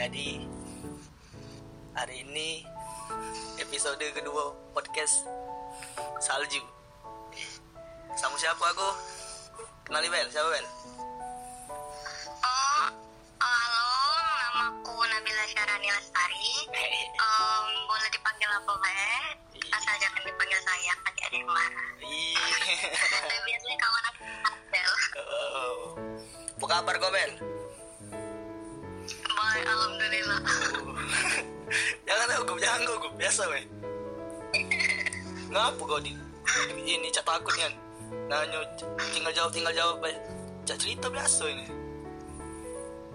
Jadi hari ini episode kedua podcast salju. Sama siapa aku? Kenali Bel, siapa Bel? Oh, halo, namaku Nabila Syarani Lestari. Em, boleh dipanggil apa, Be? Asal jangan dipanggil saya, adik-adik. Ih. Tapi biasanya kawan aku Bel. Oh. Apa kabar kau Bel? Baik, alhamdulillah. jangan gugup, jangan gugup, biasa weh. Ngapa kau di ini cak takut kan? Nanya tinggal jawab tinggal jawab weh. Cak cerita biasa ini.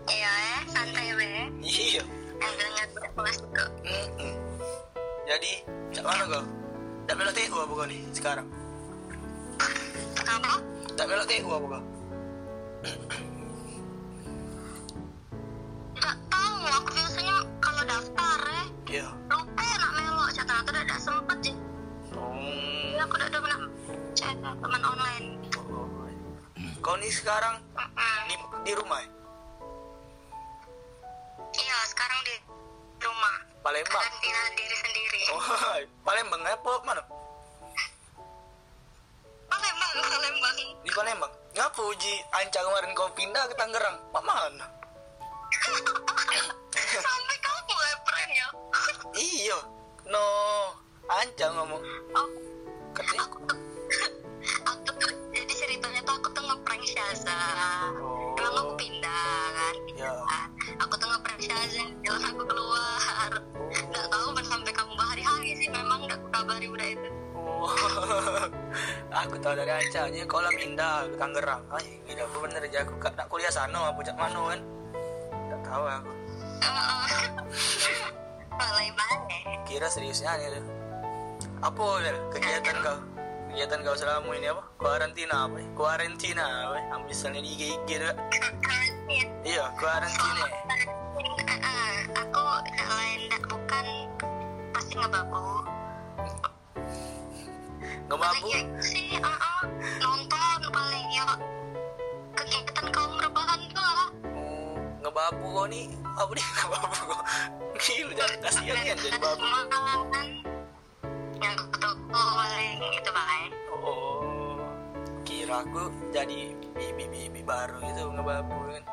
Iya, eh, santai, Be. Iya. Enggak udah puas kok. Jadi, cak mana kau? Tak melok TU apa kau nih sekarang? Apa? Tak melok TU apa kau? Enggak tahu, aku biasanya kalau daftar, eh, Iya. lupa ya nak melok. Saya ternyata udah ada sempet, sih. Oh. Ya, aku udah ada pernah chat teman online. Kau nih sekarang Mm-mm. di, di rumah ya? Iya, sekarang di rumah. Palembang. Karantina diri sendiri. Oh, Palembang apa mana? Palembang, Palembang. Di Palembang. Ngapa uji anca kemarin kau pindah ke Tangerang? Pak mana? Sampai kamu friend ya. Iya. No, anca ngomong. Oh, aku tuh, aku tuh, jadi ceritanya tuh aku tuh ngeprank Syaza. Oh. Emang aku pindah kan, Ya. pindah. Aku tuh ngeprank Syaza, jalan aku keluar. Nggak tahu sampai kamu berhari-hari sih, memang nggak aku kabari udah itu. Oh. aku tahu dari anca nya kau lah pindah ke Tangerang. Ay, gila aku bener aja aku tak kuliah sana apa cak mano kan. Tak tahu aku. Mulai balik. Kira seriusnya nih tuh. Apa Bel, kegiatan kau? Kegiatan kau selama ini apa? Kuarantina apa? Kuarantina apa? Ambil misalnya di IG IG tuh. Iya, kuarantina. Eh, eh, aku nggak lain nggak bukan pasti ngebabu Ngebabu? sih Ngebabu kau nih apa nih kau? Gila, jangan kasihan kan jadi babu. yang ke toko paling gitu paling Oh, kira aku jadi bibi-bibi baru gitu ngebabu kan.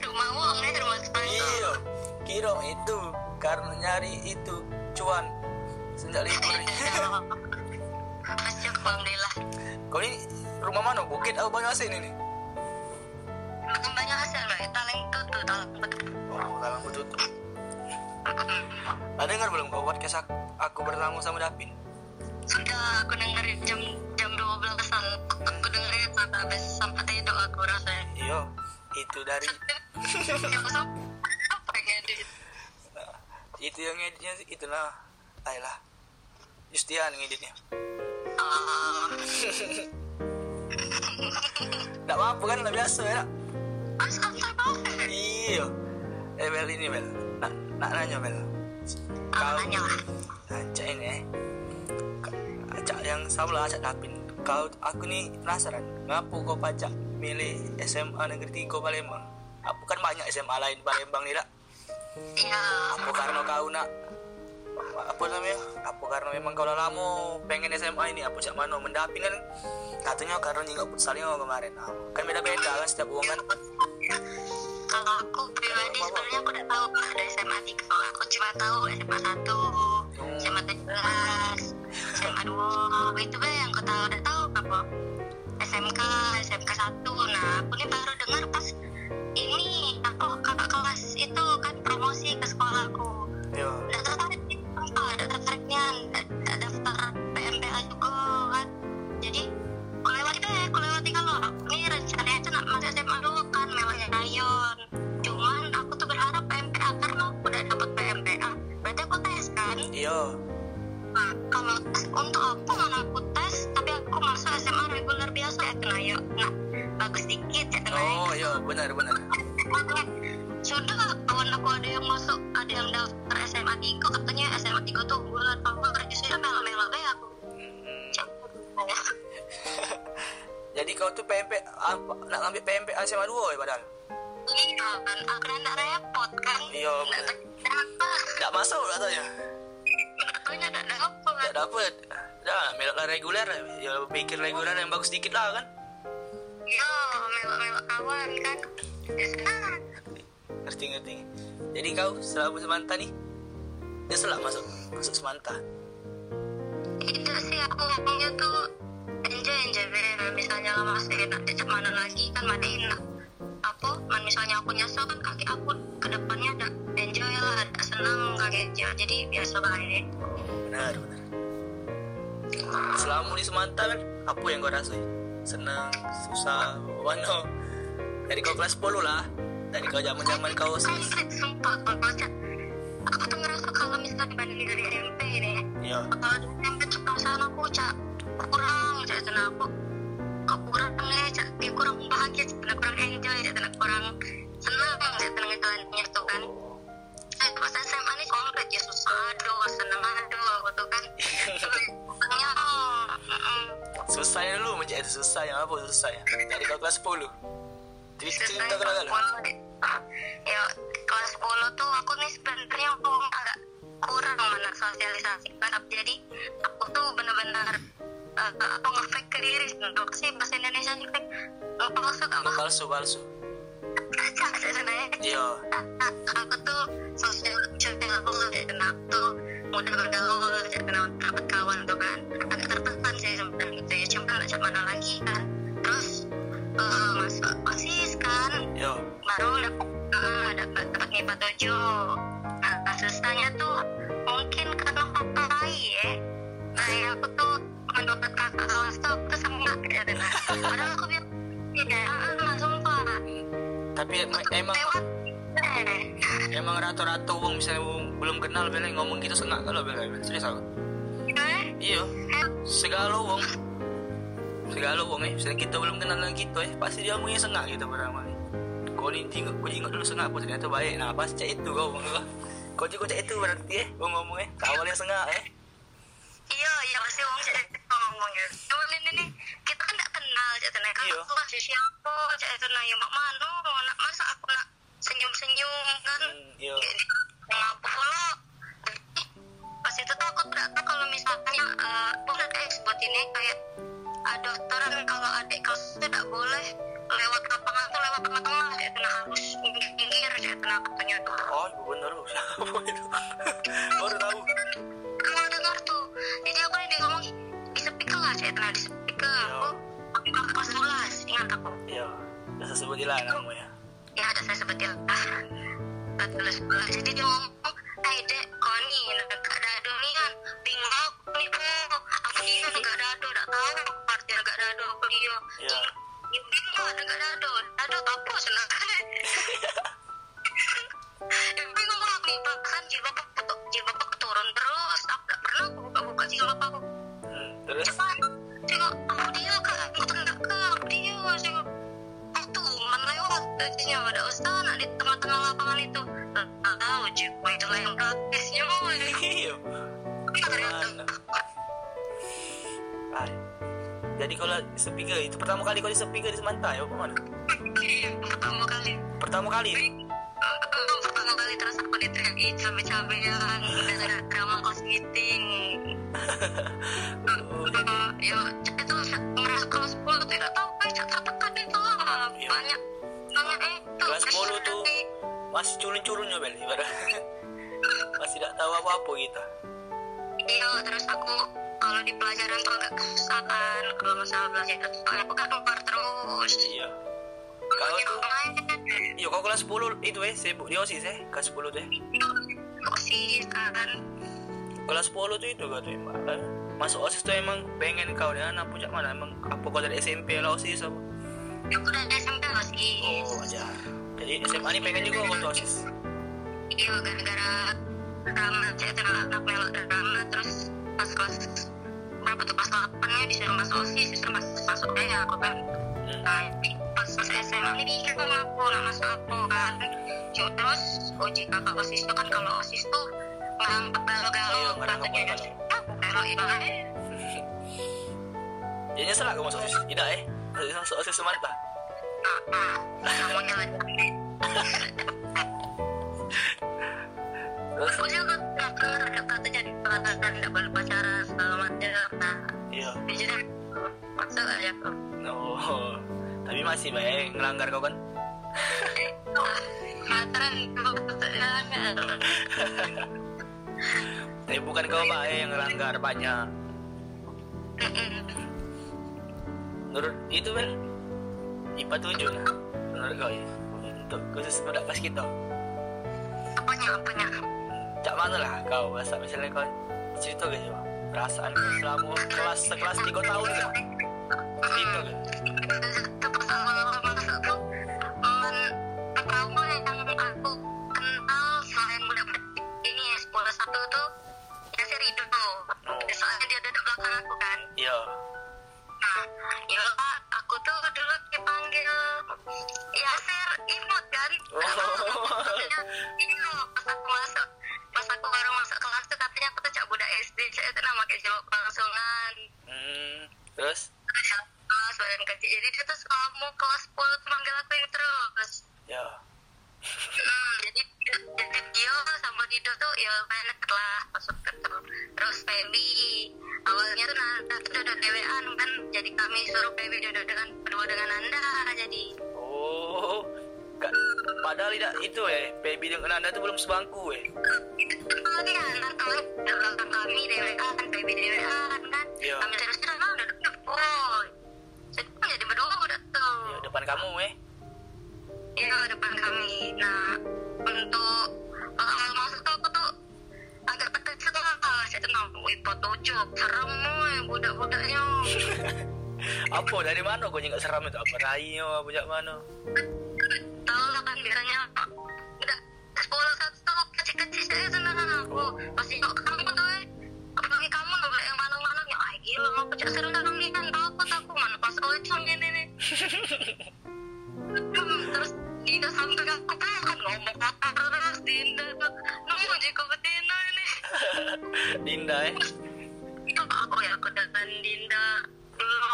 rumah uang ya rumah sepatu Iya, kira itu karena nyari itu cuan sejak libur. Alhamdulillah Kau ini rumah mana? Bukit atau banyak asin ini? Banyak hasil lah taleng tuh tuh taleng betul Oh, kalau aku tutup. Ada dengar belum kau podcast aku, aku bersama sama Dapin? sudah aku dengerin jam jam 12an aku dengerin sampai habis sampai tidur aku rasanya Iya, itu dari Siapa sama apa yang edit itu yang editnya sih itulah. Ayolah. Justian yang editnya Ah, apa-apa kan udah biasa ya mas santai banget iya. Eh Bel ini Bel nak, nak nanya Bel Ah, nanya lah. Acak ini eh. Acak yang sama lah Acak Dapin Kau, aku nih penasaran Ngapa kau pajak milih SMA Negeri 3 Palembang? Apa kan banyak SMA lain Palembang nih tak ya. Apa karena kau nak apa namanya? Apa karena memang kau dah lama pengen SMA ini apa cak mana mendaping kan? Katanya karena nyingok futsalnya kemarin. Nah, kan beda beda kan setiap uang kan. Kalau aku pribadi sebenarnya aku udah tahu ada SMA 3 kalau aku cuma tahu SMA 1 SMA 17 SMA 2 itu kan yang aku tahu udah tahu apa SMK SMK 1 nah aku nih baru dengar pas ini aku kakak kelas itu kan promosi ke sekolahku. Udah ada daftar PMPA juga kan. Jadi aku lewati deh aku lewati kalau aku nih rencananya tuh nak masuk SMA dulu kan mewahnya rayon cuman aku tuh berharap PMPA karena aku udah dapat PMPA berarti aku tes kan? Iya. Nah kalau tes untuk apa mana aku tes tapi aku masuk SMA reguler biasa ya kena ya. Nah bagus dikit ya kena oh iya benar benar sudah kawan aku ada yang masuk ada yang daftar SMA 3 katanya SMA 3 tuh bulan apa sudah melo-melo deh aku Hmm. jadi kau tuh PMP apa nak ambil PMP SMA 2 ya padahal iya kan aku nggak repot kan Iya, nggak masuk katanya. Tentunya nggak dapat Nggak dapet. Dah, meloklah reguler. Ya pikir reguler yang bagus dikit lah kan. Yo, melok-melok kawan kan Ya senang Ngerti ngerti. Jadi kau selama semanta nih, nyesel lah masuk masuk semanta. Tidak sih aku ngomongnya tuh enjoy enjoy bener misalnya lah masih enak cecek mana lagi kan mana enak apa man misalnya aku nyesel kan kaki aku ke depannya ada enjoy lah ada senang kaki aja jadi biasa baik Benar benar. Selama di semanta kan, apa yang kau rasain? Senang, susah, mana? Dari kau kelas 10 lah. Dari kau zaman zaman kau baca aku tuh ngerasa kalau misalnya dibandingin dari SMP ini Iya. kalau di SMP tuh perasaan aku cak. Kurang cak aku kok kurang ya cak? Kurang bahagia cak kurang enjoy cak kurang senang cak tenang tuh kan. Saya pas SMA ini konkret ya susah aduh senang aduh aku tuh kan. Senangnya, mm, Susahnya dulu menjadi susah yang apa susahnya? Dari kau kelas 10. Jadi kau kelas lah. 10 ya kelas 10 tuh aku nih sebenarnya ngomong agak kurang mana sosialisasi kan jadi aku tuh benar-benar uh, apa ngefake ke diri untuk sih bahasa Indonesia nih fake ngepalsu apa? Palsu palsu. Iya. aku tuh sosial sosial aku dan aku tuh mudah bergaul dan dapat kawan tuh kan. Agak tertekan sih sebenarnya. Gitu ya cuma nggak mana lagi kan. Terus uh, masuk osis kan Yo. baru dapat ah, dapat dapat MIPA tujuh. Nah susahnya tuh mungkin karena faktor lain ya. Nah ya aku tuh menurut kakak kelas tuh aku sama ya dan padahal aku bilang iya ah, sumpah. Tapi em- emang lewat eh. emang rata-rata wong misalnya wong belum kenal bela ngomong gitu sengak kalau bela bela. serius aku. eh Iya. Segala wong segala wong eh misalnya kita belum kenal dengan kita eh pasti dia ngomongnya sengak gitu pertama. Kau ni jingok, kau jingok dulu sengak apa ternyata baik. Nah pas cek itu kau ngomong kau. Kau cek itu berarti eh kau ngomong eh awalnya sengak eh. iya iya pasti wong jadi ngomongnya cuma ini nih kita kan nggak kenal jadi nah Iya. kalau aku masih siapa jadi nah ya mak mano nak masa aku nak senyum senyum kan Hmm, iya. ngapa lo pas itu tuh aku tidak tahu kalau misalnya uh, boleh deh sebut ini kayak ada aturan kalau adik kelas itu tidak boleh lewat lapangan tuh lewat tengah-tengah kayak kena harus pinggir kayak kena katanya tuh Oh ibu bener loh siapa itu? Baru tahu. kalau dengar tuh jadi aku dia ngomong di speaker lah saya pernah di speaker aku aku kelas 12 ingat aku Iya. Sebutin lah namanya. ya saya sebutin lah terus jadi dia ngomong eh dek kau nih negara dado nih kan? Bingung aku nih bu aku dia negara dado tak tahu. Arti negara dado aku dia. Iya. Ya, bingung lah negara dado dado tak apa senang Ya, bingung lah nih bahkan jilbab aku jilbab aku turun terus. Aku tak pernah aku buka-buka jilbab aku. Hmm, terus? Cepat. Tengok aku dia man lewat jadinya ada ustaz nak di tengah-tengah lapangan itu. Tak tahu jiwa itulah yang praktisnya iya. ternyata Ah. Jadi kalau speaker itu pertama kali kau speaker di Semanta ya apa mana? pertama kali. Pertama kali. eh, pertama kali. Terus aku diteriaki cabe-cabean gara-gara drama kelas meeting. Ya itu merasa kelas 10 tidak tahu baca tertekan itu lah Iya. banyak Kelas 10 tuh masih culun-culunnya bel ibarat. masih tidak tahu apa-apa kita. Iya, terus aku kalau di pelajaran tuh agak kesusahan kalau masalah belajar itu soalnya aku kan keluar terus. Iya. Makin tuh Iya kau kelas 10 itu eh sibuk di OSIS eh kelas 10 tuh eh. osis kan. Kelas 10 tuh itu kau tuh emang. Masuk OSIS tuh emang pengen kau dengan apa cak mana emang apa kau dari SMP lah OSIS apa? Aku udah SMP osis. Oh aja. Jadi SMA ini pengen juga kau tuh OSIS. Iya, gara-gara drama, saya anak melok drama terus pas kelas berapa tuh pas 8 nya disuruh masuk osis, disuruh masuk masuk deh aku kan. Nah, pas masuk SMA ini bingung aku nak masuk apa kan. Cuma terus uji kakak osis itu kan kalau osis tuh ngangkat Iya, galau-galau ngangkat katanya galau itu eh Jadi nyesel aku masuk OSIS. Tidak eh. Masuk- Masuk OSIS Semanta. ah kamu jalan terus? Aku juga pernah ada kata jadi pelanggaran nggak boleh pacaran segala macam. Nah iya. jadi masuk aja kok no tapi masih baik ngelanggar kau kan pacaran itu jangan tapi bukan kau baik yang ngelanggar banyak menurut itu Bel IPA 7 lah menurut kau ya untuk khusus budak kelas kita apanya apanya cak mana lah kau masa misalnya kau cerita gak coba perasaan kau selama kelas sekelas tiga tahun kan cerita kan momen pertama yang aku kenal selain budak-budak ini ya sekolah satu tuh ya si Rido soalnya dia duduk belakang aku kan iya nah ya aku tuh dulu dipanggil Yasir imut kan? Oh. ini loh pas aku masuk pas aku baru masuk kelas tuh katanya aku tuh cak budak SD saya tuh nama kayak jawab langsungan hmm, terus? Kelas badan kecil. Jadi dia tuh selama kelas 10 tuh manggil aku yang terus. Ya Hmm, jadi dia sama Dido tuh ya main deket lah masuk tuh terus Feby awalnya tuh Nanda tuh duduk dewean kan jadi kami suruh Feby duduk dengan berdua dengan Anda jadi oh Kak, padahal tidak itu eh baby dengan anda tuh belum sebangku eh. Kalau dia anak teman belakang kami dewean Feby dewean kan. Iya. kami terus kita nah duduk duduk jadi jadi berdua udah tuh. Ya, depan kamu eh Iya depan kami. Nah untuk awal masuk tuh aku tuh agak terkejut lah. Saya tuh nggak ipo tujuh. Serem moy budak-budaknya. apa dari mana kau nggak seram itu apa raio apa jak mana Tahu lah kan biasanya udah sekolah satu tuh kecil-kecil saya senang aku. Pasti kok kamu tuh. Apalagi kamu nggak yang malang-malang ya. Ay gila mau pecah serem dia kan takut aku mana pas oh itu ini nih. Dinda sampai aku kan ngomong apa terus Dinda tuh nunggu jika betina ini Dinda eh? Itu aku ya aku dengan Dinda dulu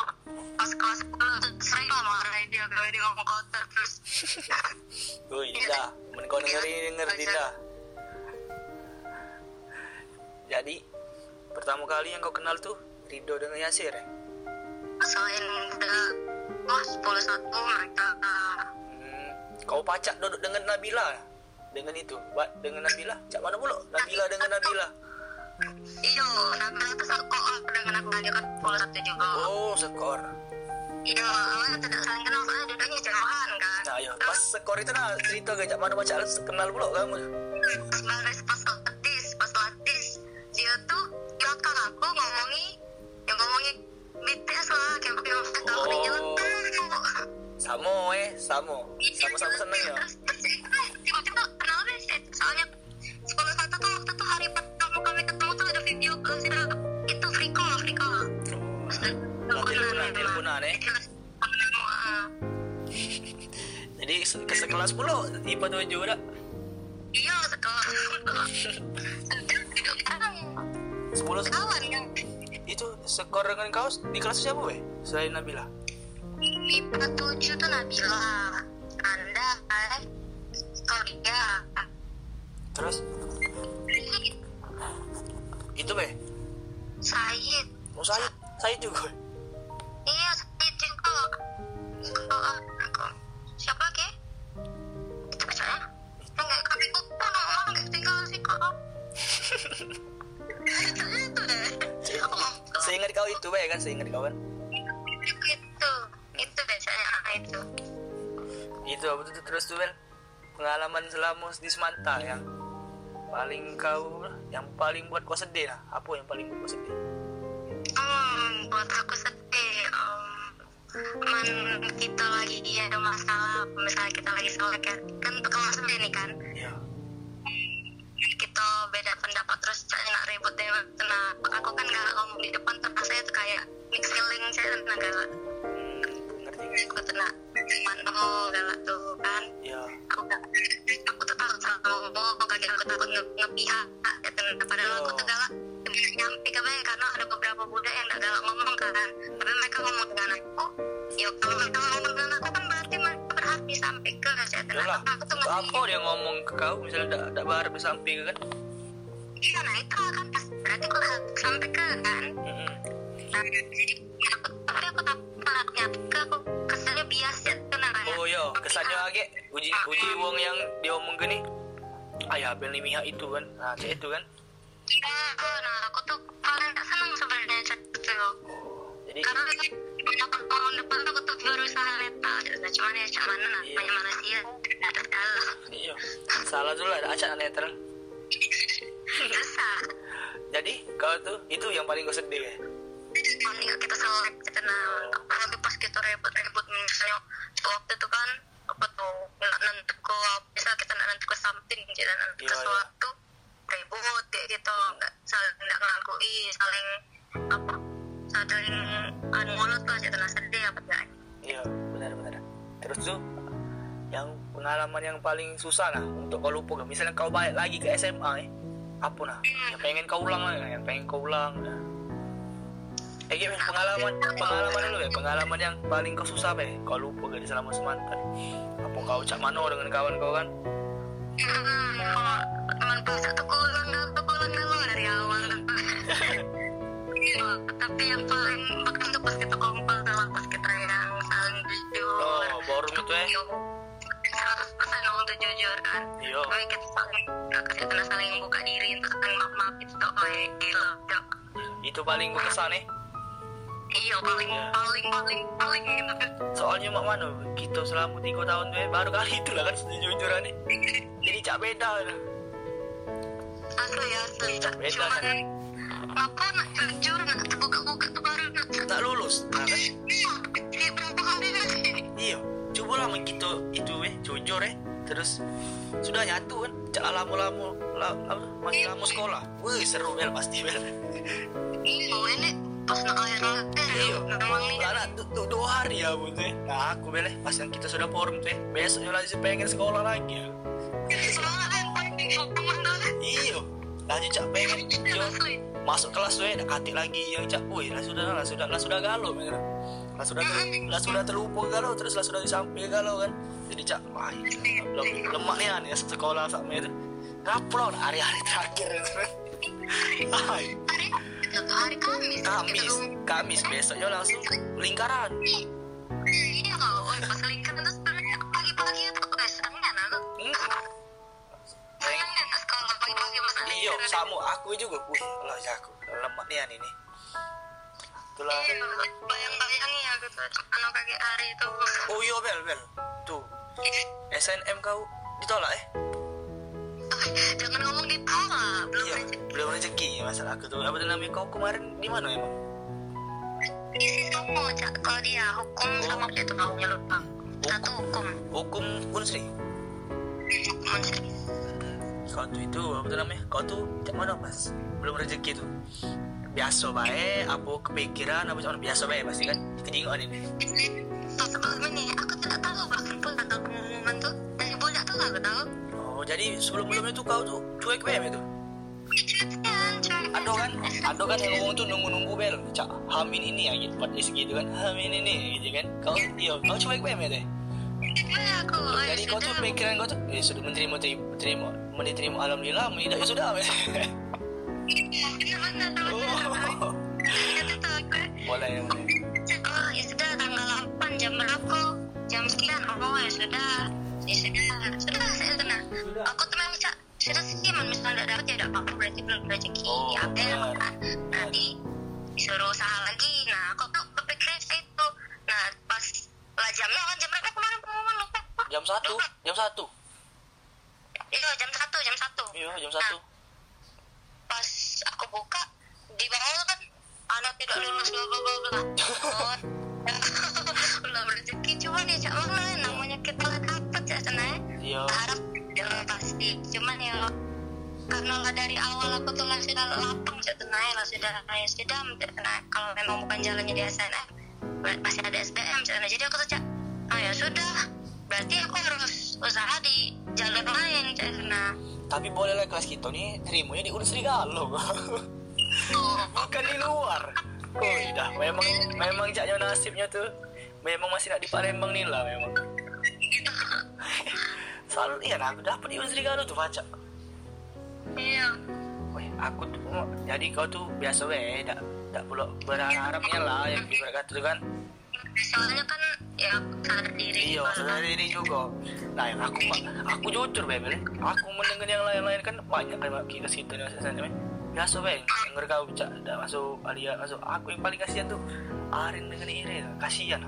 pas kelas 10 tuh sering lah marahin dia kalau dia ngomong kotor terus Woi Dinda. Men kau dengerin denger Dinda. Jadi pertama kali yang kau kenal tuh Rido dengan Yasir eh? Selain udah oh 10 satu mereka kau pacak duduk dengan Nabila. Dengan itu. Ba- dengan Nabila. Cak mana pula? Nabila dengan Nabila. Iyo Nabila tuh sekolah dengan aku dia kan 10 satu juga. Oh skor iya awalnya tidak saling kenal soalnya duduknya jauhan kan. Nah ayo pas skor itu nah cerita gak cak mana pacak kenal pula kamu. Pas baris pas latis pas latis dia tuh belakang aku ngomongi yang ngomongi BTS lah kayak aku bilang aku Oh. Samo eh Samo. Sama-sama seneng ya. Terus, terus, eh, tiba-tiba kenal deh sih soalnya sekolah satu tuh waktu itu hari pertama kami ketemu tuh ada video itu free call free call. Terus, Nah, teleponan, teleponan, eh. Jadi ke sekelas pula IPA 7 udah iya sekolah sepuluh. Kawan kan itu skor dengan kau di kelas siapa weh? Selain Nabila IPA 7 tuh Nabila Anda Claudia terus? Itu weh Said. Mau saya saya juga. Iya Said Oh, ah, siapa lagi? Itu bacanya enggak kami lupa enggak tinggal sih kok? Oh, seingat kau itu weh kan? Seingat kau kan itu bacanya ah, itu. Itu tuh terus tuh pengalaman selama di Semanta yang paling kau yang paling buat kau sedih lah. Apa yang paling buat kau sedih? Hmm, buat aku sedih. Um, man kita lagi ada masalah, misalnya kita lagi salah kan, kan untuk kelas ini kan, ya kita beda pendapat terus saya nak ribut deh. Nah, aku kan gak ngomong di depan terus saya tuh kayak mix feeling saya nah galak. Hmm, Aku tuh nak mantap galak tuh kan. ya Aku gak, aku tuh takut salah ngomong, kaget aku takut nge ngepihak. Gitu. Padahal aku tuh galak nyampe ke mereka karena ada beberapa budak yang gak galak ngomong kan tapi mereka ngomong dengan aku ya kalau mereka ngomong dengan aku kan berarti mereka berarti sampai ke saya Yalah. aku tuh apa dia ngomong ke kau misalnya tidak tidak bareng sampai kan iya nah itu kan pas berarti aku sampai ke kan Mm-mm. nah jadi ya aku tapi aku tak anaknya ke aku biasa nah ya. oh iya kesannya lagi uji uji wong yang dia omong gini. Ayah bel nih mihak itu kan. Nah cek itu kan. Iya, nah aku tuh paling tak senang sebenarnya chat itu. Jadi karena banyak tahun depan aku tuh berusaha letal gitu cuman ya cak mana nah Iya. banyak manusia ada segala iya. Salah dulu ada acak netral. Susah jadi kau tuh itu yang paling kau sedih ya Cuman nggak kita selek kita nah apalagi pas kita rebut-rebut misalnya waktu itu kan apa tuh nggak nentu ke bisa kita nggak nentu ke something gitu nanti Iya, ke iya. suatu ribut kayak gitu nggak saling nggak ngakui saling apa saling anu mulut lah gitu nah sedih apa enggak iya benar benar terus tuh yang pengalaman yang paling susah nah untuk kau lupa misalnya kau balik lagi ke SMA eh apa nah yang pengen kau ulang lah yang pengen kau ulang nah. Eh, gimana pengalaman pengalaman dulu ya. Pengalaman yang paling kau susah be. Kau lupa gak selama semantan? Apa kau cak mano dengan kawan kau kan? Teman pas satu kulang satu kulang dulu dari awal. Iya, tapi yang paling bahkan tuh pas kita kumpul tuh pas kita yang saling jujur. Oh forum itu eh? Seratus persen untuk jujur kan? Iya. Pokoknya kita saling kita saling buka diri untuk saling maaf maaf itu tuh oh gila itu paling berkesan eh iya paling Iya. paling paling paling gitu soalnya mak mano kita selama tiga tahun tuh baru kali itu lah kan sejujurnya. Nih jadi cak beda nah. asli asli. Beda, cuman kan? ngapa nak jujur nak buka buka tuh baru nak tak lulus nah kan? iya berapa hari lagi Iya, coba lah kita itu eh jujur eh. Terus sudah nyatu kan cak lama-lama la- apa, masih lama sekolah. Wih seru bel pasti bel. Iya ini pas nak akhir akhir iya. karena du- dua hari ya bun tuh eh. nah aku bel eh, pas yang kita sudah forum tuh eh, besoknya lagi pengen sekolah lagi ya. Semangat hukuman tuh iya. Lanjut cak pengen. Masuk kelas tuh eh katik lagi yang cak. Wih lah sudah lah sudah lah sudah galau bener lah sudah lah sudah terlupa galau terus lah sudah di samping galau kan. Jadi cak wah lemak nih ya sekolah sama itu ngapa lo hari-hari terakhir Ay, hari itu tuh hari Kamis. Kamis Kamis besoknya langsung lingkaran. Iya oh, pas lingkaran sebenarnya pagi-pagi itu kayak senangnya nah ke sekolah pagi-pagi pas iya sama aku juga. Wih lah ya aku lemak nih ini itulah. Iya bayang-bayangnya ya gitu anak kakek hari itu. Oh iya bel bel. Tuh. SNM kau ditolak eh jangan ngomong ditolak belum iya rezeki belum rezeki masalah aku tuh. Apa tuh namanya? Kau kemarin di mana emang? Isi semua cak. Kalau dia hukum sama itu maunya lupa satu hukum. Hukum unsri? Hukum sih kau tuh itu apa tuh namanya? Kau tuh cak mana pas belum rezeki tuh. Biasa baik apa kepikiran apa cuman biasa baik pasti kan? Kejingan ini. Tuh, sebelum ini aku tidak tahu bahkan pun atau pengumuman tuh. Dari budak tuh aku tahu oh jadi sebelum sebelumnya tuh kau tuh cuek BM itu ada kan? Ada kan yang ngomong tuh nunggu nunggu bel cak hamin ini ya gitu buat isi gitu kan hamin ini gitu kan? Kau iya kau cuek BM ya deh ya ya jadi kau tuh pikiran kau tuh ya sudah menerima terima menerima alhamdulillah tidak ya sudah oh boleh boleh. Oh ya sudah tanggal 8 jam berapa jam sekian oh ya sudah. ya aku tuh memang cak. Sudah sih man misalnya tidak dapat ya tidak apa-apa. Berarti belum rezeki. Oh, apa ya benar. kan nanti disuruh usaha lagi. Nah aku tuh kepikiran itu? Nah pas lah jamnya kan jam berapa kemarin? Pengumuman lupa. Jam satu? Jam satu? Iya jam satu jam satu. Iya jam satu. Pas aku buka di bawah kan anak tidak lulus bla bla bla bla. Belum rezeki cuman ya cak mana? Namanya kita lah dapat ya sana iya. Harap pasti cuman ya karena lah dari awal aku tuh lah sudah lapang cak tenai lah sudah ya sudah tenai kalau memang bukan jalannya di SNM masih ada SBM tenai. jadi aku tuh cak oh ya sudah berarti aku harus usaha di jalur lain cak. Tenai. tapi boleh lah kelas kita nih terimanya di Unsri Galuh tuh bukan di luar. Oh dah memang memang caknya nasibnya tuh memang masih nak di Palembang nih lah memang selalu iya nah aku dapat di Unsri Galuh tuh baca iya Wih, aku tuh jadi kau tuh biasa weh, tak tak perlu berharapnya lah yang ibarat kata tuh kan. soalnya kan ya sadar diri Iya, sadar diri juga. Nah, yang aku aku jujur bebel, aku mendengar yang lain-lain kan banyak kan kita situ nih sana Biasa weh, denger kau dah masuk Alia masuk. Aku yang paling kasihan tuh Arin dengan Ire, kasihan.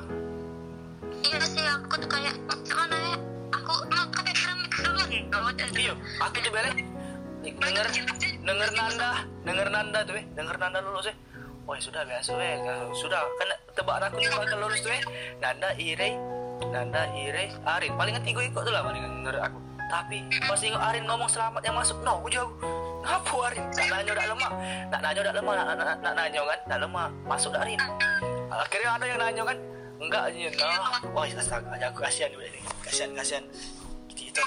iya sih aku tuh kayak mana ya aku mau kayak keramik keluar gitu Iya, aku tuh bele denger denger Nanda, denger Nanda tuh eh, denger Nanda lulus. Oh ya sudah biasa weh, sudah kan tebakan aku tuh bakal lulus tuh eh. Nanda, Ire, Nanda, Ire, Arin. Palingan tiga ikut tuh lah paling denger aku. Tapi pas tengok Arin ngomong selamat yang masuk, no, aku jauh. Ngapa Arin? Nak nanya udah lemah, nak nanya udah lemah, nak, nak, nak nanya kan, nak lemah, masuk Arin. Akhirnya ada yang nanya kan, enggak aja, nah. Wah, astaga, aku kasihan udah ini, kasihan, kasihan. Kita,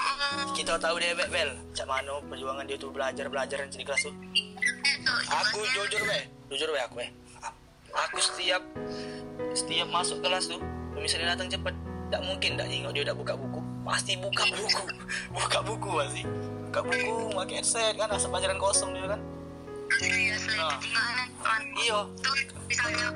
kita tahu deh Bel, cak mana perjuangan dia tuh belajar belajar di kelas tuh. Aku jujur be, jujur be aku be. Aku setiap setiap masuk kelas tuh, misalnya datang cepet, tak mungkin tak nengok dia tak buka buku, pasti buka buku, buka buku pasti, buka buku, pakai headset kan, asal pelajaran kosong dia kan. iya sih Nah. tuh misalnya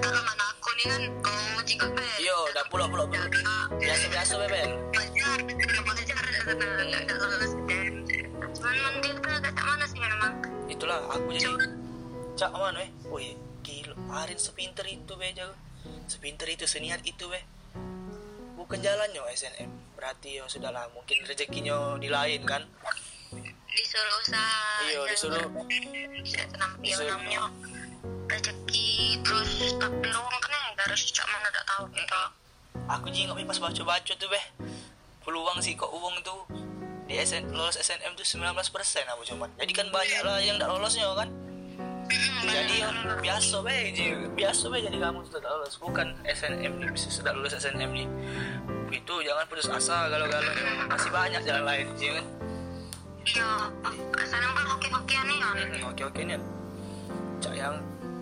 kalau mana kan kalau jika pe iyo, dah pulau pulau pulau. Biasa biasa. Be Bel. belajar belajar nggak nggak lulus dan cuman mending tak mana sih memang. Itulah aku jadi cak mana eh, wih gila, Arin sepinter itu be jago, sepinter itu seniat itu be. Bukan jalannya SNM, berarti ya sudahlah. Mungkin rezekinya di lain kan. disuruh usaha Iya, disuruh- namanya disuruh- namanya rezeki terus takdir orang kan ya harus cak mana tak tahu gitu. aku jingok pas baca-baca tuh beh. Peluang sih kok uang tuh. Di SN, lolos SNM tuh 19% aku cuman jadi kan banyak lah yang tak lolosnya kan? Jadi ya, biasa beh Ji. biasa beh jadi kamu tuh tak lolos. Bukan SNM nih bisa sudah lulus SNM nih. Itu jangan putus asa kalau kalau masih banyak jalan lain sih kan? Iya kesannya kan oke okean nih kan? Oke oke nih cak yang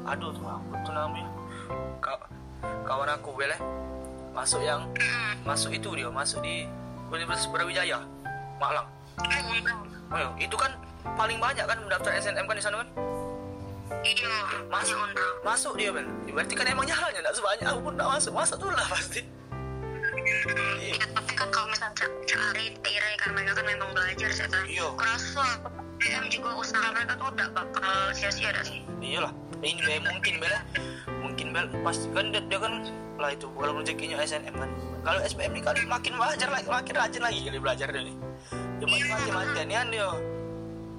aduh tuh aku tuh namanya Ka- kawan aku boleh masuk yang masuk itu dia masuk di Universitas Brawijaya Malang. Oh, itu kan paling banyak kan mendaftar SNM kan di sana kan? Iya masuk. masuk dia ben berarti kan emang jalannya tidak sebanyak aku pun tidak masuk. Masuk tuh lah pasti Iya. Ya, tapi kan kalau misalnya cak cak Ari, Tira kan mereka kan memang belajar sih kan. Iya. Kerasa PM juga usaha mereka tuh udah bakal sia-sia dah sih. iyalah ini be mungkin bela mungkin bel pasti kan dia, dia kan lah itu kalau rezekinya SNM kan kalau SBM nih kali makin belajar lagi makin rajin lagi kali belajar dia nih dia makin latihan dia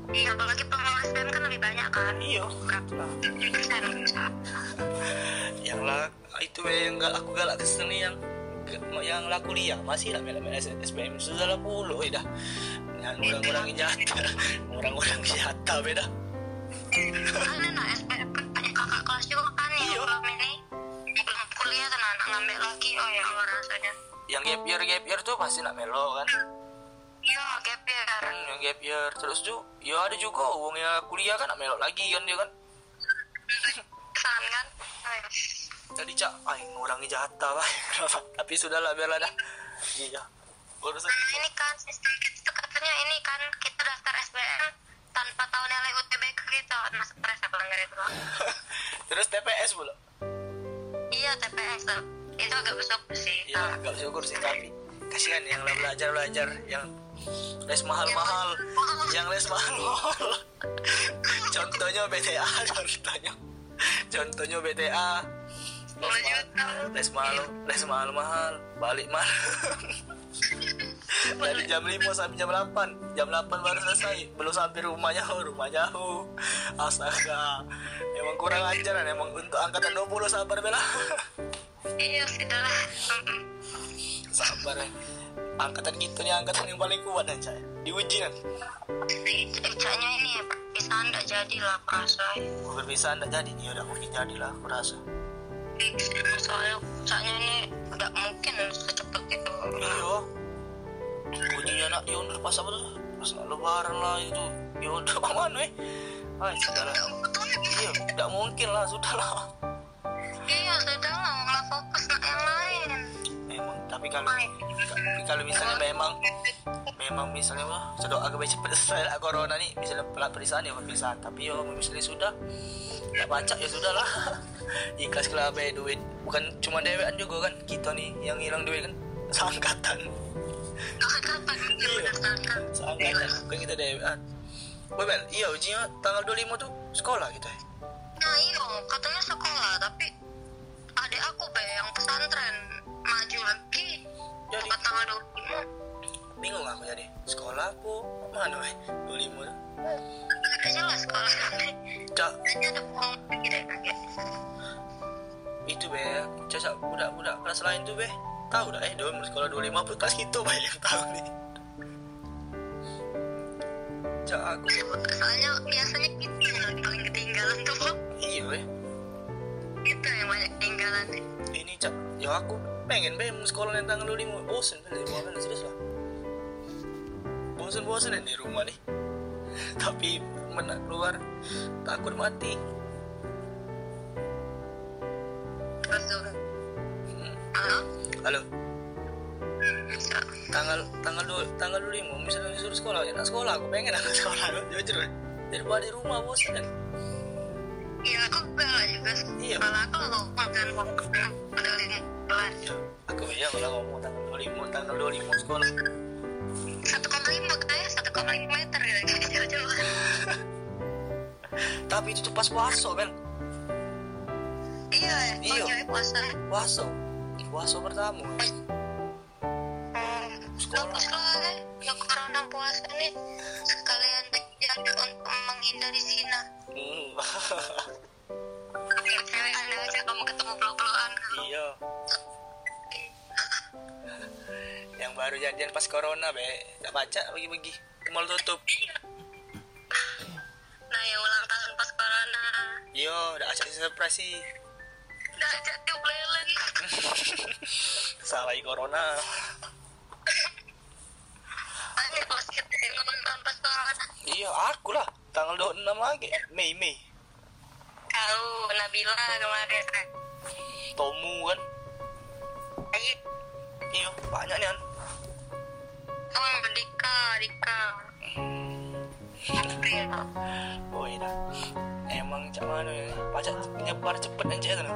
Iya, apalagi pengawal SPM kan lebih banyak kan. iya yang lah itu be yang gak aku galak kesel nih yang lah kuliah. Masih lah mela mela SBM sudah lah puluh ya dah. Yang orang-orang jatah. Orang-orang jatah beda Ada nah SPM kan banyak kakak kelas juga kan yang Iya. belum ini. Belum kuliah kan anak ngambil lagi. Oh ya Allah rasanya. yang gap year gap year tuh pasti nak melo kan? Iya, gap year. Hmm, yang gap year. Terus tuh ya ada juga uangnya kuliah kan nak melok lagi kan dia kan? Kesan kan? jadi cak ay ngurangi jatah lah. Kenapa? Tapi sudahlah biarlah dah. Iya. Urusan Nah, ini kan sistem kita tuh katanya ini kan kita daftar SBM tanpa tahu nilai UTBK gitu. Nah, stres aku denger itu. terus TPS pula? Iya, TPS. Itu agak besok sih. ya gak bersyukur sih tapi kasihan yang lah belajar belajar yang les mahal mahal yang les mahal mahal contohnya BTA contohnya. Contohnya BTA les mahal les mahal les mahal. Mahal balik malam. Dari jam 5 sampai jam 8 jam 8 baru selesai. Belum sampai rumah jauh rumah jauh. Astaga. Emang kurang ajar kan emang untuk angkatan 20 sabar bela Iya, sudah lah. Mm-mm. sabar ya angkatan gitu nih angkatan yang paling kuat dan saya diuji kan? Ecanya ini ya, perpisahan nggak jadi lah aku rasa. berpisah nggak jadi? Ya udah mungkin jadilah aku rasa Soalnya ecanya ini nggak mungkin secepat itu. iya. Ujinya nak diundur pas apa tuh? Pas lebaran lah itu. Udah ke mana eh? Ay, sudah lah iya tidak mungkin lah sudah lah Iya, sudah lah, tapi kalau tapi kalau misalnya memang memang misalnya wah sudah agak selesai lah corona nih misalnya pelak perisahan ya perisahan tapi yo misalnya sudah nggak baca ya sudah lah. Ikhlas kalau apa duit. Bukan cuma dewean juga kan kita nih yang hilang duit kan. Seangkatan. Itu Iya. seangkatan. Bukan kita dewean Woi Bel, iya ujinya tanggal 25 tuh sekolah gitu ya? Nah iya, katanya sekolah, tapi adik aku be yang pesantren maju lagi Jadi? tanggal 25 Bingung aku jadi. Sekolah aku mana weh 25 tuh Gak jelas sekolah. Cak, Kayaknya ada bohong kaget itu be. Caca budak-budak kelas lain tuh be. Tahu dah eh, mau sekolah 25 pun kelas gitu be yang tahu nih Cak aku Soalnya biasanya kita yang paling ketinggalan tuh. Iya be. Kita yang banyak ketinggalan. Ini cak, ya aku pengen be mau sekolah yang tanggal 25 Bosen be di rumah kan serius lah Bosen-bosen ya di rumah nih Tapi menak keluar takut mati tuh Hmm. Halo? Halo, tanggal tanggal dua tanggal dua lima misalnya disuruh sekolah ya nak sekolah aku pengen anak sekolah lu jujur daripada di rumah bosan kan Iya aku bela juga Iya. Kalau aku lo makan waktu Udah aku ya kalau ngomong tanggal dua lima tanggal dua lima sekolah. Satu koma lima kayak Satu koma lima meter ya Kira-kira jalan tapi itu tuh pas puasa kan Iya ya Iya. Oh puasa. Puasa. Puasa pertama. Hmm, bagus lah eh. ya corona puasa nih sekalian untuk menghindari zina. Hmm. cewek anda aja kamu ketemu peluk-pelukan iya. Yang baru jadian pas corona be. Nggak baca bagi-bagi mall tutup. Nah yang ulang tahun pas corona. Iya udah acak surprise sih. Udah aja tiup lele salah corona. Iya aku lah. Tanggal 26 lagi. Mei Mei tahu Nabila kemarin. Tomu kan? Ayo iya banyak nih kan? Oh Dika Dika. Oh iya emang cak mana ya? Pajak nyebar cepet aja kan?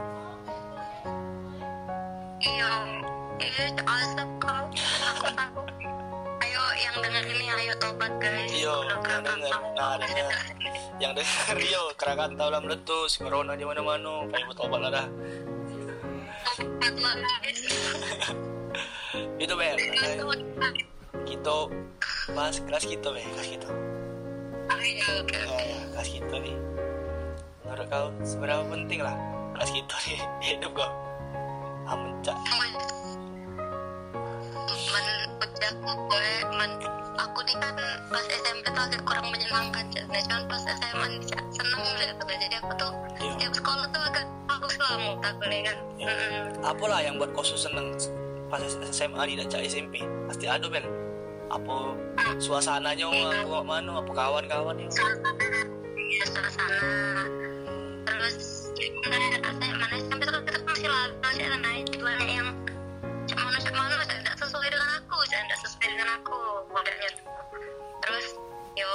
Iya iya asap kau yang denger ini ayo tobat guys. Iya, yang denger. Nah, denger. yang dengar yo kerakan tahu lah meletus. Corona di mana mana kayak betul lah dah. Tobat lah guys. Itu mau kita bahas kelas kita bel. Kelas kita Ayo, oke oh, ya, kelas kita nih menurut kau seberapa penting lah kelas kita nih hidup kau. Amun cak men aku gue men aku nih kan pas SMP tuh agak kurang menyenangkan nah cuman pas SMA Cak, seneng gitu jadi aku tuh Iya. setiap sekolah tuh agak bagus lah mau aku nih kan Iya. Mm-mm. apalah yang buat kau seneng pas SMA di cak SMP pasti ada bel apa suasananya apa mana apa kawan-kawan ya suasana. Terus gimana rasanya mana dengan aku tuh. terus yo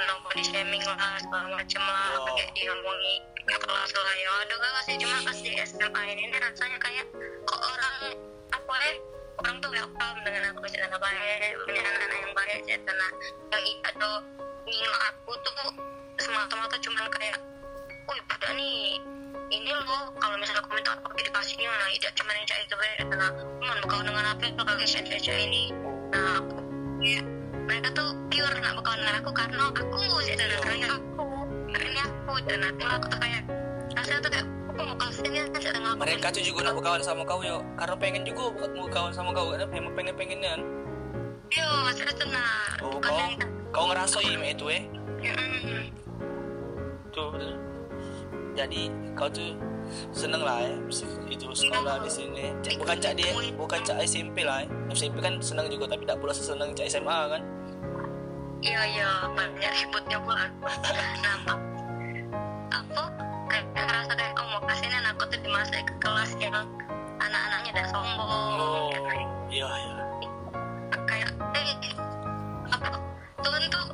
no body shaming lah segala macem lah Yo. pakai diomongi ke kelas lah ya ada gak sih cuma pas di SMA ini, ini rasanya kayak kok orang apa ya orang tuh welcome dengan aku dengan baik punya anak-anak yang baik ya karena yang itu tuh nino aku tuh semata-mata cuman kayak wih pada nih ini loh kalau misalnya aku minta apa dikasihnya nah tidak cuma yang cak itu karena man kau dengan apa itu kali cak ini. Nah aku ya mereka tuh pure nak berkawan dengan aku karena aku sih dan karena aku karena aku dan aku aku tuh kayak rasanya tuh kayak kan mereka tuh juga nak berkawan sama kau yo. Karena pengen juga buat mau kawan sama kau emang pengen pengennya kan? Yo saya tuh nah oh kau kau ngerasain itu eh? Tuh jadi kau tuh seneng lah eh. itu sekolah di sini. Bukan cak dia bukan cak SMP lah eh. SMP kan seneng juga tapi tak pula seseneng cak SMA kan. Iya iya banyak ributnya gua kenapa aku kayak ngerasa kayak oh mau kasih aku tuh dimasukin ke kelas yang anak-anaknya udah sombong. Oh, iya iya. Kayak eh aku tuh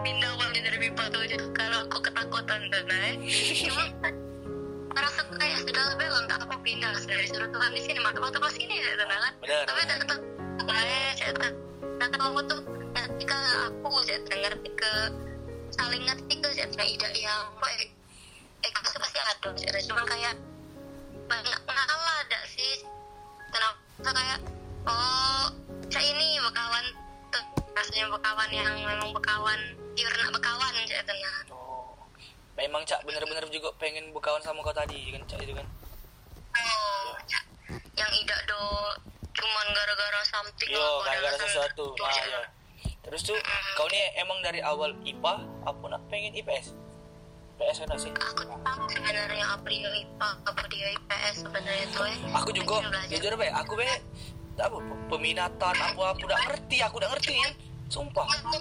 pindah awalnya dari pipa tuh. Kalau aku ketakutan dan cuma merasa kayak sudah lebih nggak apa pindah. Dari suruh Tuhan di sini maka waktu pas ini ya kan tapi benar. tetap saya saya tak tak tuh ketika aku saya ngerti ke saling ngerti ke saya tidak yang apa ya eh pasti pasti ada saya cuma kayak banyak ngalah ada sih. Kenapa kayak oh saya ini bekawan tuh rasanya bekawan yang memang bekawan pure bekawan saya tenang oh. Memang cak bener-bener juga pengen berkawan sama kau tadi kan cak itu kan? Oh ya. yang tidak do cuman gara-gara something yo gara-gara alasan sesuatu nah, Cak. ya. terus tuh kau nih emang dari awal IPA apa nak pengen IPS IPS kan sih? Aku tahu sebenarnya apa dia IPA apa dia IPS sebenarnya itu eh. Aku juga jujur be aku be apa peminatan apa apa udah ngerti aku udah ngerti kan? Sumpah. Aku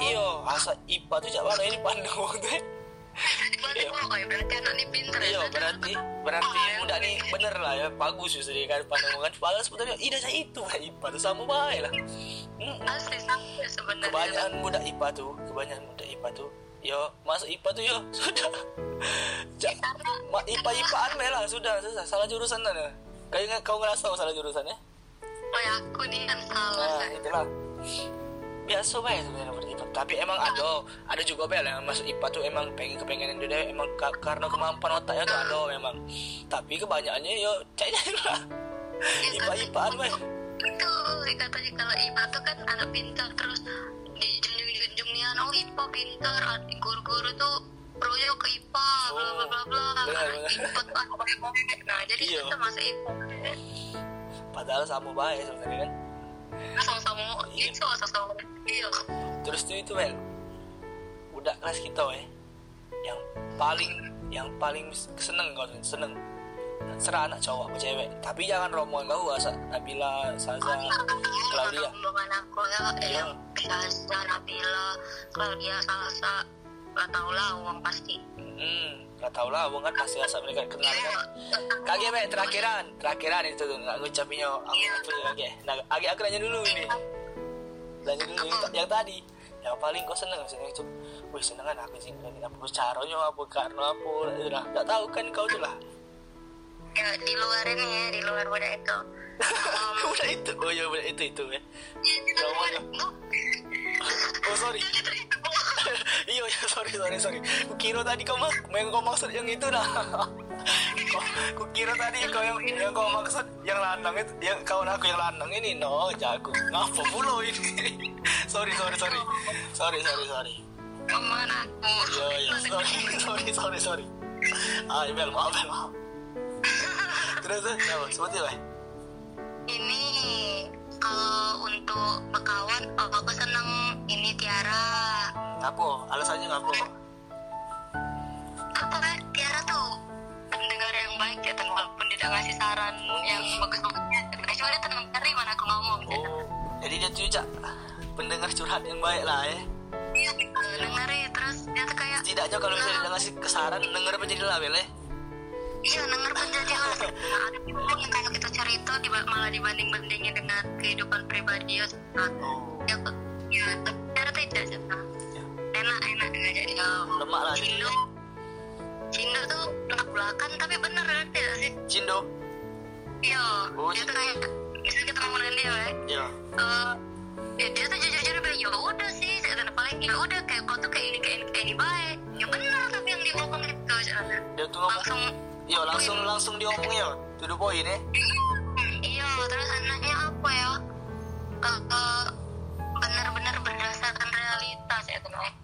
iyo asa IPA tuh cak mana ini pandang waktu berarti iya. ya berarti anak ini ya iyo berarti berarti udah nih bener lah ya bagus justru kan pandang kan? Padahal sebetulnya ida saya itu lah IPA tuh sama baik lah. Asli sebenarnya kebanyakan muda IPA tuh kebanyakan muda IPA tuh yo masuk IPA tuh yo sudah. Ja- ma, IPA IPAan me lah sudah sudah salah jurusan lah kau ingat kau ngerasa kau salah jurusannya oh ya aku nih kan salah nah itulah biasa baik sebenarnya IPA tapi emang ada ada juga bel yang masuk IPA tuh emang pengen kepengenan dia emang ka- karena kemampuan otaknya tuh ada memang tapi kebanyakannya yo cek lah IPA mah itu katanya kalau IPA tuh kan anak pintar terus dijunjung-junjung nih anak oh IPA pintar guru-guru tuh proyo ke IPA bla bla bla bla tuh anak baik nah jadi Iya. kita masuk IPA padahal sama baik sebenarnya kan. Sama-sama. Iya. itu sama-sama. Iya. Terus tuh itu Mel udah kelas kita weh. Yang paling yang paling seneng kau seneng. Serah anak cowok apa cewek. Tapi jangan rombongan kau asa Nabila Saza Claudia. rombongan aku. Ya Iya. Syazza Nabila Claudia Salsa gak tau lah uang pasti. Hmm gak tau lah abang kan pasti asa mereka kenal kan. kage be terakhiran terakhiran itu tuh nggak ngucapinnya aku apa ya kage nah agi aku nanya dulu ini. Nanya dulu yang, yang tadi yang paling kau seneng seneng itu wih seneng kan aku sih ini apa caranya apa karena apa udah nggak tahu kan kau tuh lah. Ya di luar ini ya di luar wadah itu. Udah itu oh iya udah itu itu ya Namanya. Oh sorry. Iya iya sorry sorry sorry. Kukira tadi kau mak yang kau maksud yang itu dah. Kukira tadi kau yang yang kau maksud yang lanang itu yang kawan aku yang lanang ini? No jago. Ngapa mulu ini? Sorry sorry sorry. Sorry sorry sorry. Teman aku? Iya iya. Sorry sorry sorry sorry. Ah bel maaf bel maaf. Terus terus apa seperti apa? Ini ngapo alasannya ngapo apa Tiara tuh pendengar yang baik ya Tan. walaupun tidak ngasih saran yang bagus-bagusnya tapi cuma dia tenang cari mana aku ngomong ya, Tan. Oh, jadi dia tuh Cak, pendengar curhat yang baik lah ya. iya dengerin terus dia tuh kayak Setidaknya kalau misalnya dia ngasih kesaran, denger apa jadi label ya. iya denger penjadi hal nah, ada yang kalau kita cerita diba- malah dibanding bandingin dengan kehidupan pribadi ya. Oh, ya ya tidak dia lemak lah. Cindo. Cindo tuh belak belakan tapi bener kan ya sih? Cindo, iya. Oh, dia tuh kayak misalnya kita ngomong dengan dia ya ya. eh ya dia tuh jujur-jujur bilang ya udah sih saya tanda paling ya udah kayak kau tuh kayak ini kayak ini kayak ini baik. Ya bener tapi yang dia ngomong itu saya Dia tuh ngomong, langsung iya langsung langsung diomong ya, to the point ya. iya terus anaknya apa ya? Eh, eh, benar-benar berdasarkan realitas ya tenang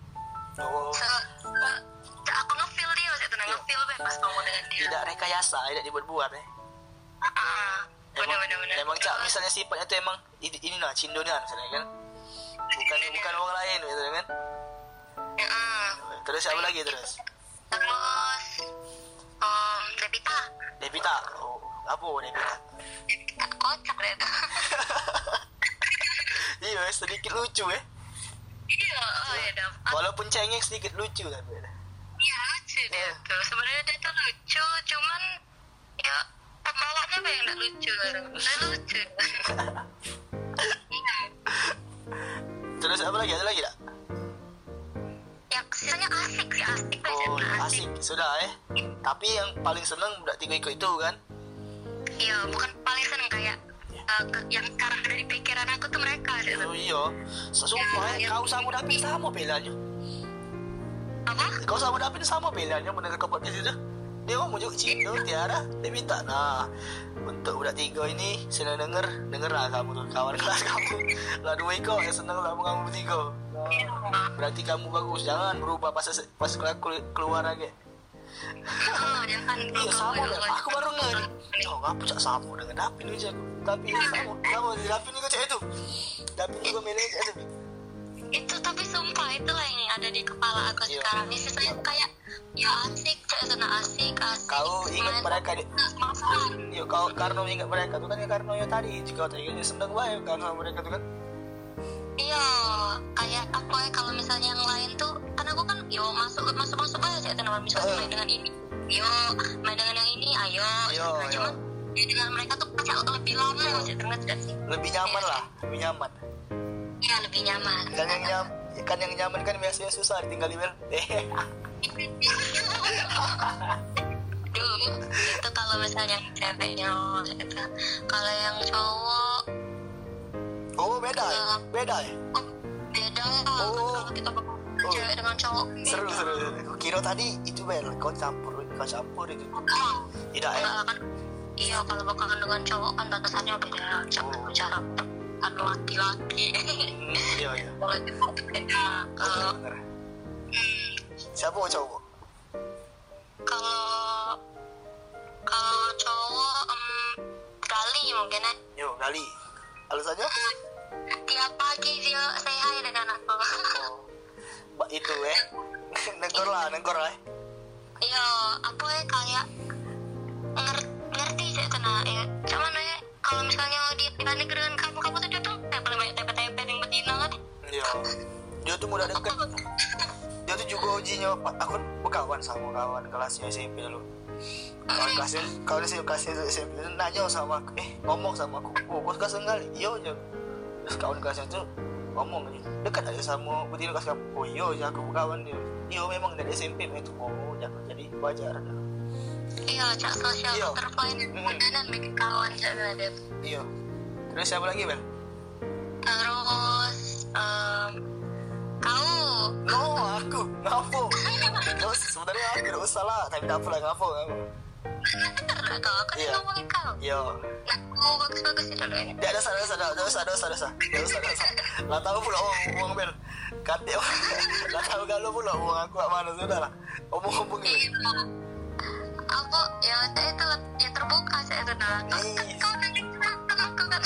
Oh, se aku ngefeel dia saya tenang ngefeel be pas ngomong dengan dia tidak rekayasa, tidak dibuat-buat ya. Ah, bener bener bener emang Cak, misalnya sifatnya tuh emang ini, ini nah Cindo nih misalnya kan. Bukan bukan orang lain gitu kan. Terus siapa lagi terus? terus um, Devita Devita. Oh, apa Devita? Devita kocak deh tuh Iya, sedikit lucu ya. Iya oh ya dapat Walaupun cengeng sedikit lucu tapi. iya lucu dia tuh. Sebenarnya dia tuh lucu cuman ya pembawanya apa yang gak lucu dia lucu. Iya. Terus apa lagi? Ada lagi tak yang sisanya asik sih asik oh SMA asik. Sudah eh. Tapi yang paling seneng budak tiga itu kan? Iya bukan paling seneng kayak eh, ke- yang sekarang ada di pikiran aku tuh mereka oh iya sumpah eh, kau sama Dapin sama belanya apa? Kau sama Dapin sama belanya mendengar ke podcast itu dia ngomong juga cinta Tiara dia minta nah untuk budak tiga ini sila denger denger lah kamu tuh kawan kelas kamu. Lah dua iko yang seneng sama kamu bertiga. Nah, berarti kamu bagus jangan berubah pas pas kelu- keluar lagi oh jangan iya sama deh aku baru ngeri oh ngapa cak sama dengan Dapin aja aku. Tapi sama sama di Dapin juga cak itu. Dapin juga milih cak itu. Itu tapi sumpah itulah yang ada di kepala aku Iya. sekarang. ini sisanya kayak ya asik cek sana asik asik Kau ingat mereka di- semangat Iya, kau Karno ingat mereka tuh kan ya Karno ya tadi jika tadi seneng banget kan sama mereka tuh kan iya kayak apa ya kalau misalnya yang lain tuh kan aku kan yo masuk masuk masuk aja nama misalnya main dengan ini? Yo main dengan yang ini ayo Iya, Nah, iya. cuman ya dengan mereka tuh kayak lebih lama sih terus gak sih? Lebih nyaman lah lebih nyaman. Ya lebih nyaman. Kan yang nyam kan yang nyaman kan biasanya susah tinggal email. Eh Duh, itu kalau misalnya ceweknya gitu. kalau yang cowok oh beda ya? Beda ya? oh, beda Oh. kalau kita Oh. cewek dengan cowok seru seru Aku kira tadi itu bel kau campur kau campur itu. Tidak ya? Kan. Iya kalau bakalan dengan cowok kan batasannya beda. Cara Oh. cara kan laki-laki. Hmm, iya iya. Kalau itu beda. Kalau siapa cowok? Kalau kalau cowok em, Gali mungkin ya. Yuk kali alasannya tiap pagi dia say hi dengan aku oh, Mbak itu eh. Negor lah negor lah eh. iya apa ya kayak ngerti ngerti sih nah ya. Cuman ya kalau misalnya dia pindah negeri dengan kamu kamu tuh dia tuh kayak paling banyak tepe-tepe yang betina kan iya. Dia tuh mudah deket. Dia tuh juga ujinya aku berkawan sama kawan kelasnya SMP dulu. Kawan kelasnya kawan kelasnya SMP nanya sama aku eh ngomong sama aku. Oh bos kasih kali iya aja terus kawan kelasnya tuh ngomong aja dekat aja sama betina kelas kamu. Oh iya aja aku berkawan dia. Iya memang dari SMP itu oh jangan jadi wajar iya cak sosial Iya. butterfly ini Hmm. dan bikin kawan cak dia iya. Terus siapa lagi bel? Terus em, kau no aku. Ngapo terus sebenarnya aku tidak usah lah. Tapi tidak apa lah ngapo ngapo bener aku Iya. ngomongin kau iya nah kau bagus-bagus sih dulu ini Tidak ada dosa dosa dosa dosa dosa. Lah tahu pula uang uang. Kate lah tahu kalau pula uang aku mana sudah lah. Omong-omong ini. Iya. aku ya saya itu ya terbuka saya itu nah kau kenapa aku kan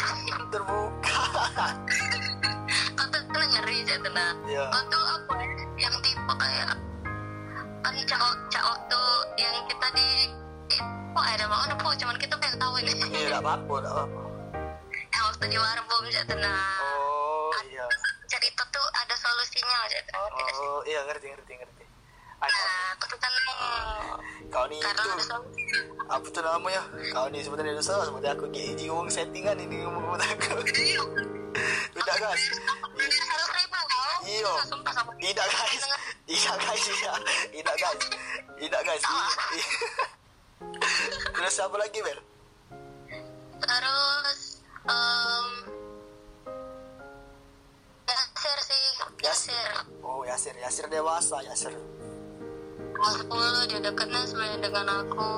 Terbuka. kau tuh kan ngeri sih itu nah kau tuh apa ya, yang tipe kayak kan cak cak waktu yang kita di oh ada mau ada cuman kita pengen tahu ini Iya tidak apa-apa tidak apa-apa. yang waktu di sih itu nah Oh iya. cerita tuh ada solusinya itu Oh iya ngerti ngerti ngerti. Ada. nah aku tuh tenang Kau ni karena itu ada apa tu namanya? Kau ni sebenarnya dosa sebenarnya aku kayak ngomong settingan ini ngomong aku. Tidak guys. harus ribu kau Iya. Tidak guys. Tidak guys. Tidak guys. Tidak guys. Iya. Terus siapa lagi Bel? terus em Yasir sih Yasir Oh Yasir, Yasir dewasa Yasir. 10 dia dekatnya sebenarnya dengan aku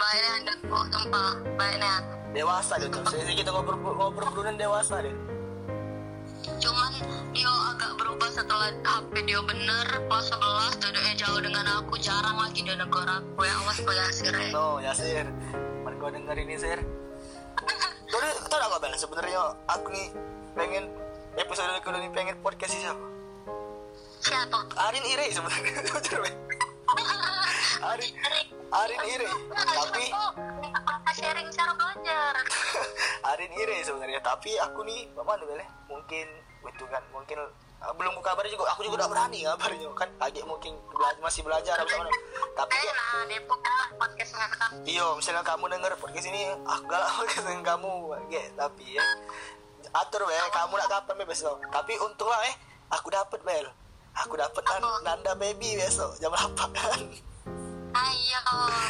baiknya ada aku sumpah baiknya Dewasa dia tuh. Saya kita ngobrol ngobrol dewasa deh. Cuman dia agak berubah setelah HP dia bener kelas 11 duduknya jauh dengan aku jarang lagi dia negor aku ya awas kok Yasir ya No Yasir, mari kau denger ini Sir. Tapi tau gak Bel? Sebenarnya aku nih pengen episode kedua ini pengen podcast siapa? siapa Arin Ire sebenarnya. Arin Arin Ire. Tapi apa sharing cara belajar. Arin Ire sebenarnya. Tapi aku nih Bel? ya? Mungkin itu kan mungkin uh, belum ku kabar juga. Aku juga udah berani kabarnya kan agak mungkin bela- masih belajar apa mana tapi ya Iyo, misalnya kamu denger podcast ini, ah galak podcast dengan kamu, kayak tapi ya atur bel. Kamu nak kapan bel besok? Tapi untunglah eh aku dapat bel. Aku dapat nan nanda baby besok jam 8 ayo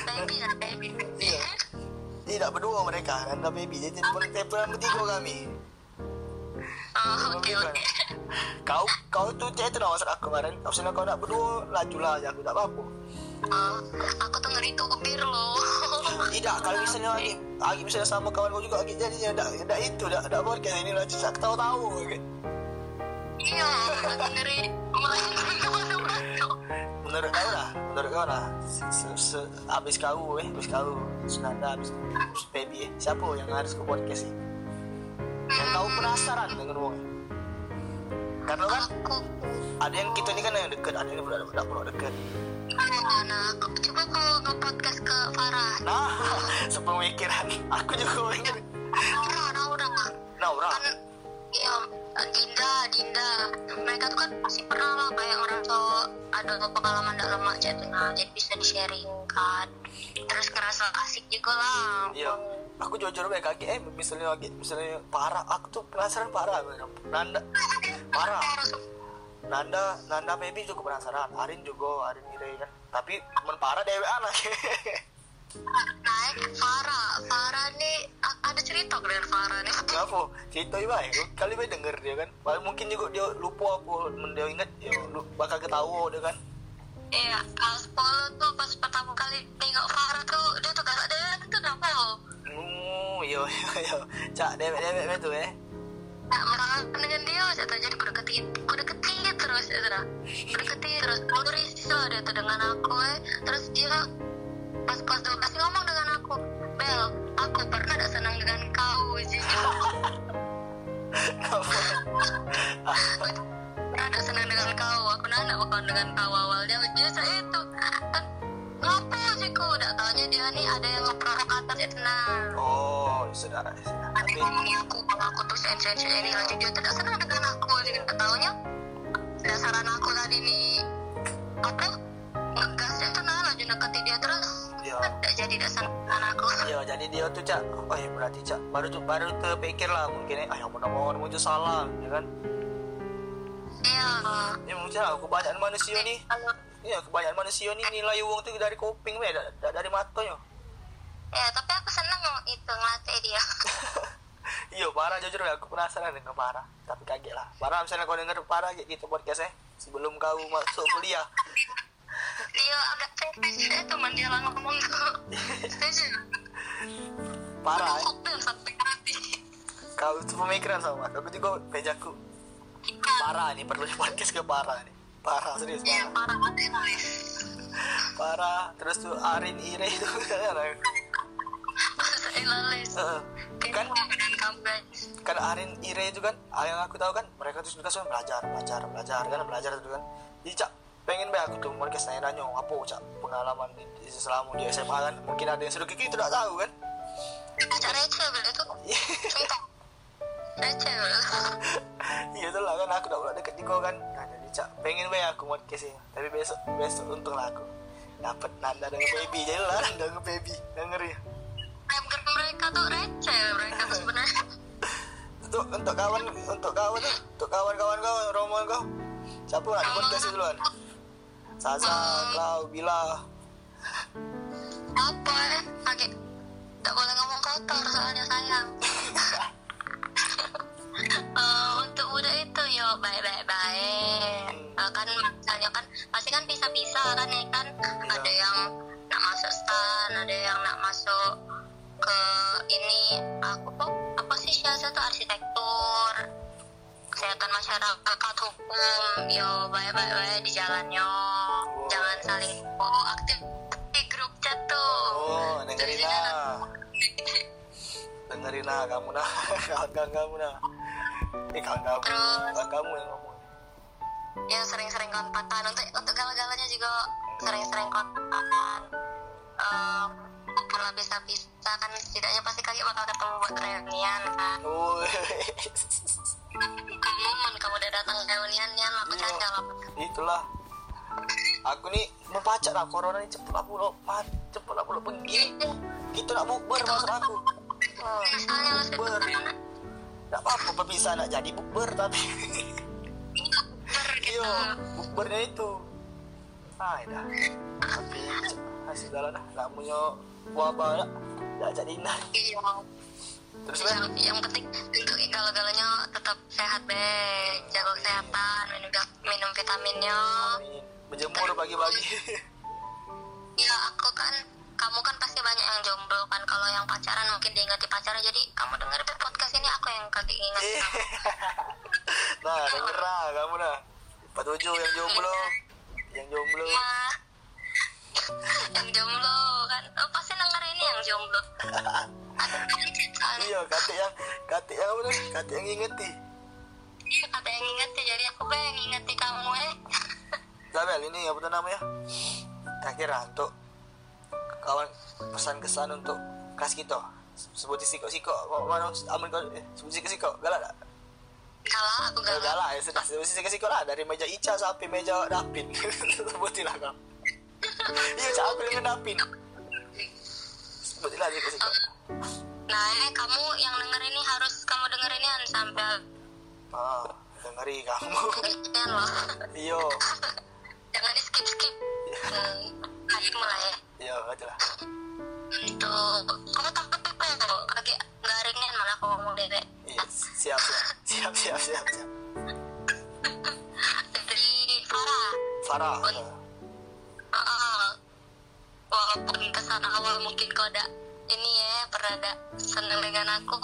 baby lah baby. Iya. tidak berdua mereka. Nanda baby. Jadi tempelan bertiga kami. Oh oke oke kau kau tuh cek itu nama maksud aku kemarin maksudnya kau nak berdua laju lah aja aku tak apa-apa. Oh aku tuh ngeri tubir loh. Tidak kalau misalnya lagi lagi misalnya sama kawan kau juga lagi jadinya tidak tidak itu tidak tidak podcast ini lah cak tahu-tahu gitu. iya aku ngeri. Malah ke mana-mana menurut kau lah menurut kau lah. Habis kau eh. Habis kau. Senada habis habis baby eh. Siapa yang harus ke podcast sih yang kau penasaran dengan uangnya karena kan ada yang kita ini kan yang deket ada yang tidak tidak perlu deket. Nah aku coba kalau nge-podcast ke Farah. Nah sepemikiran. Aku juga ingin nah udah nah orang kan ya Dinda Dinda. Mereka tuh kan pasti pernah lah kayak orang cowok ada pengalaman tidak lemak gitu nah jadi bisa di sharing kan terus ngerasa asik juga lah. Iya. Aku jujur baik kaget eh misalnya lagi misalnya parah aku tuh penasaran parah. Nanda parah. Nanda Nanda baby juga penasaran. Arin juga Arin Ire kan. Tapi men parah dewe anak naik Farah. Farah nih ada cerita dengan Farah nih? Kenapa? Cerita ya, kali baik denger dia kan. Mungkin juga dia lupa apa men dia ingat ya lu bakal ketawa dia kan. Iya kelas 10 tuh pas pertama kali nengok Farah tuh dia tuh galak deh tuh kenapa lo? Oh, iya iya iya. Cak dewek-dewek itu eh Nah, merangkak dengan dia jatuh jadi ku deketin ku deketin terus ya sudah ku deketin terus. Mau risau dia tuh dengan aku eh terus dia pas tuh kasih ngomong dengan aku Bel aku pernah ada senang dengan kau jadi pernah ada senang dengan kau aku nanya bukan dengan kau awalnya justru itu. Ngapa sih ku. Udah taunya dia nih ada yang ngeprovokator ya tenang. Oh, saudara saudara. Nanti Tapi ngomongin aku kalau aku tuh sense ini lanjut dia tidak senang dengan aku jadi ketaunya dasaran aku tadi nih apa ngegas itu nah deketin dia terus Iya. tidak jadi dengan aku Iya, jadi dia tuh cak, oh ya berarti cak baru tuh baru terpikir lah mungkin ah yang mau muncul salah, ya kan? iya Ya mungkin lah kebanyakan manusia nih, iya kebanyakan manusia nih nilai uang tuh dari kuping, da- da- dari matanya. ya tapi aku senang itu ngelatih dia iya parah jujur ya, aku penasaran dengan parah, tapi kaget lah. Parah misalnya kau denger parah gitu podcast eh sebelum kau masuk kuliah. Dia agak cengkeh itu man dia lah ngomong tuh Parah, eh. tuh sampai hati kau tuh pemikiran sama aku juga pejaku. Parah nih perlu podcast ke parah nih. Parah serius ya parah. parah banget Parah. Terus tuh Arin Ire itu kan Heeh. kan kan Arin Ire itu kan yang aku tahu kan mereka tuh suka belajar belajar belajar kan belajar itu kan jadi pengen be aku tuh mereka nanya nanya apa cak pengalaman di, di selama di SMA kan? Mungkin ada yang sudah kiki tidak tahu kan? Baca receh itu Receh iya tuh lah kan. Aku udah udah deket di kau kan? Nah jadi cak pengen be aku podcast ini tapi besok besok untung lah aku. Dapat Nanda dengan baby jadi lah. Nanda dengan baby. Denger ya. Member mereka tuh receh Mereka tuh sebenarnya. Untuk untuk kawan untuk kawan untuk kawan-kawan kau rombongan kau siapa di podcast itu duluan Sasa, kau, Bila, Apa ya Lagi Gak boleh ngomong kotor soalnya sayang. Eh, Untuk udah itu yo baik-baik baik Eh, kan misalnya kan pasti kan bisa-bisa kan ya kan? Ada yang nak masuk stan ada yang nak masuk ke ini aku kok apa sih siasa tuh? Arsitektur kesehatan masyarakat hukum yo baik-baik baik di jalannya jangan saling oh aktif di grup chat tuh. Oh, dengerin nah. Dengerin nah kamu nah, kawan-kawan kamu nah. Eh kawan kamu, kawan kamu yang ngomong. ya sering-sering kontakan untuk untuk galau-galanya juga sering-sering kontakan um, kalau bisa-bisa kan setidaknya pasti kaki bakal ketemu buat reunian kan Oh, kamu udah datang reunian ya aku Iya. canda lah itulah. Aku nih membaca lah corona ini cepet lah pulau, mat, cepet lah pulau. Pergi. Gitu nak bukber maksud aku. Bukber. nggak apa-apa pemisah nak jadi bukber tapi gitu. Iya bukbernya itu. Ah dah. Tapi hasil dah lah nggak punya wabah lah. Nggak jadi nah iya terus yang, yang penting untuk galau-galaunya tetap sehat deh jaga kesehatan minum minum vitaminnya. Amin. menjemur pagi-pagi. Ya aku kan kamu kan pasti banyak yang jomblo kan. Kalau yang pacaran mungkin diingati pacaran jadi kamu denger di podcast ini aku yang kaki ingat. Iya. nah denger lah kamu dah. Pak Tujuh yang jomblo. Yang jomblo. Mah. Yang jomblo kan? Oh, pasti denger ini yang jomblo. Iya kata yang kata yang apa kata yang ingeti iya kata yang ingati jadi aku pengen ingati kamu eh. Zabel ini apa tuh namanya? Terakhir lah untuk kawan pesan kesan untuk kelas kita. Sebut siko siko mana aman kau eh, sebut siko siko galak tak? Kalau aku Kalau gak galak ya sudah. Sebut siko siko lah. Dari meja Ica sampai meja Dapin sebutilah kau iya cak aku dengan Dapin sebutilah siko siko nah eh kamu yang denger ini harus kamu denger ini sampai ah dengeri kamu. Iyo. Jangan di skip skip. Hmm, ayo mulai. Ya iya aja lah. Untuk kamu takut apa ya kok lagi garingnya malah aku ngomong dede iya siap siap. Siap siap siap siap. Dari Farah. Farah Ah, walaupun kesan awal mungkin kau ada ini ya pernah ada seneng dengan aku.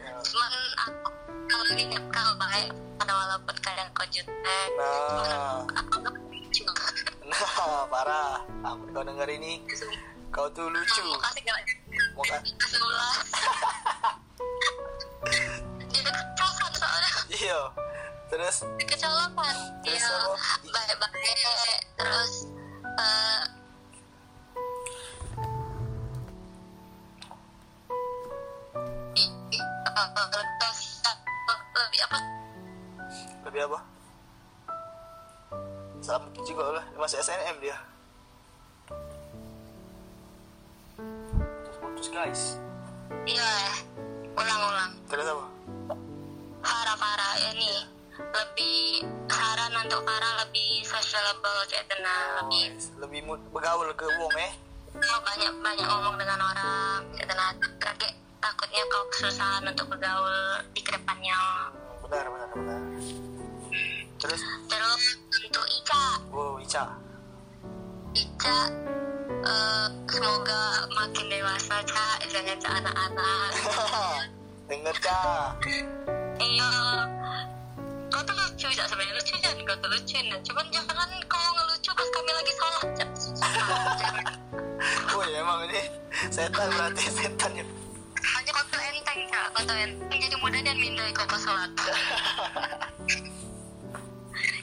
Ya. cuman aku kalau ingat kau baik pada walaupun kadang kau jutek nah. Aku lucu nah parah. Ampun kau denger ini? Kau tuh lucu. Mau kasih gak sebelah jadi kecokan soalnya. Iya. Terus? Terus iya. baik-baik. Terus eh, lebih apa? Lebih apa? Salam juga lah masih SNM dia. Putus guys. Iya ulang-ulang. Terus apa? Parah-parah ini lebih untuk para lebih sociable kayak tenang lebih lebih mood bergaul ke wong eh? Banyak banyak ngomong dengan orang kayak tenang kakek takutnya kau kesusahan untuk bergaul di ke depannya. Benar benar benar. Terus? Terus untuk Ica. Wow Ica. Ica eh, semoga makin dewasa Ca. Jangan Ca anak-anak. Denger Ca. Iya kau tuh lucu Ca sebenarnya lucu jangan kau tuh lucu. Nah. cuman jangan kau ngelucu pas kami lagi sholat Jangan. oh ya emang ini setan berarti setan ya. Hanya kau tuh enteng Ca kau tuh enteng. Jadi mudah dan mindai kau pas sholat.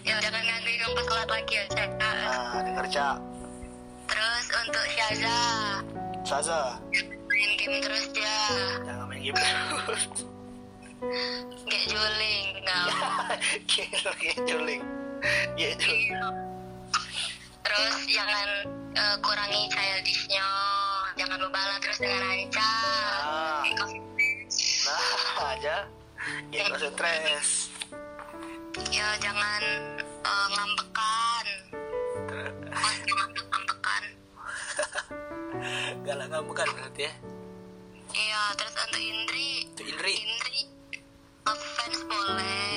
Ya jangan nganggu kau pas sholat lagi ya Ca nah denger Ca terus untuk Syaza. Saza main game terus dia jangan main game terus gak juling Gila, kayak juling. Kayak juling. Terus jangan eh, kurangi childishnya. Jangan membala terus dengan Anca Ah. Kayak confidence. Nah aja. Gak stres. Ya jangan eh, ngambekan. Jangan ngambekan. Galak kamu bukan berarti ya? Iya terus untuk Indri. Itu Indri. Indri ngefans boleh.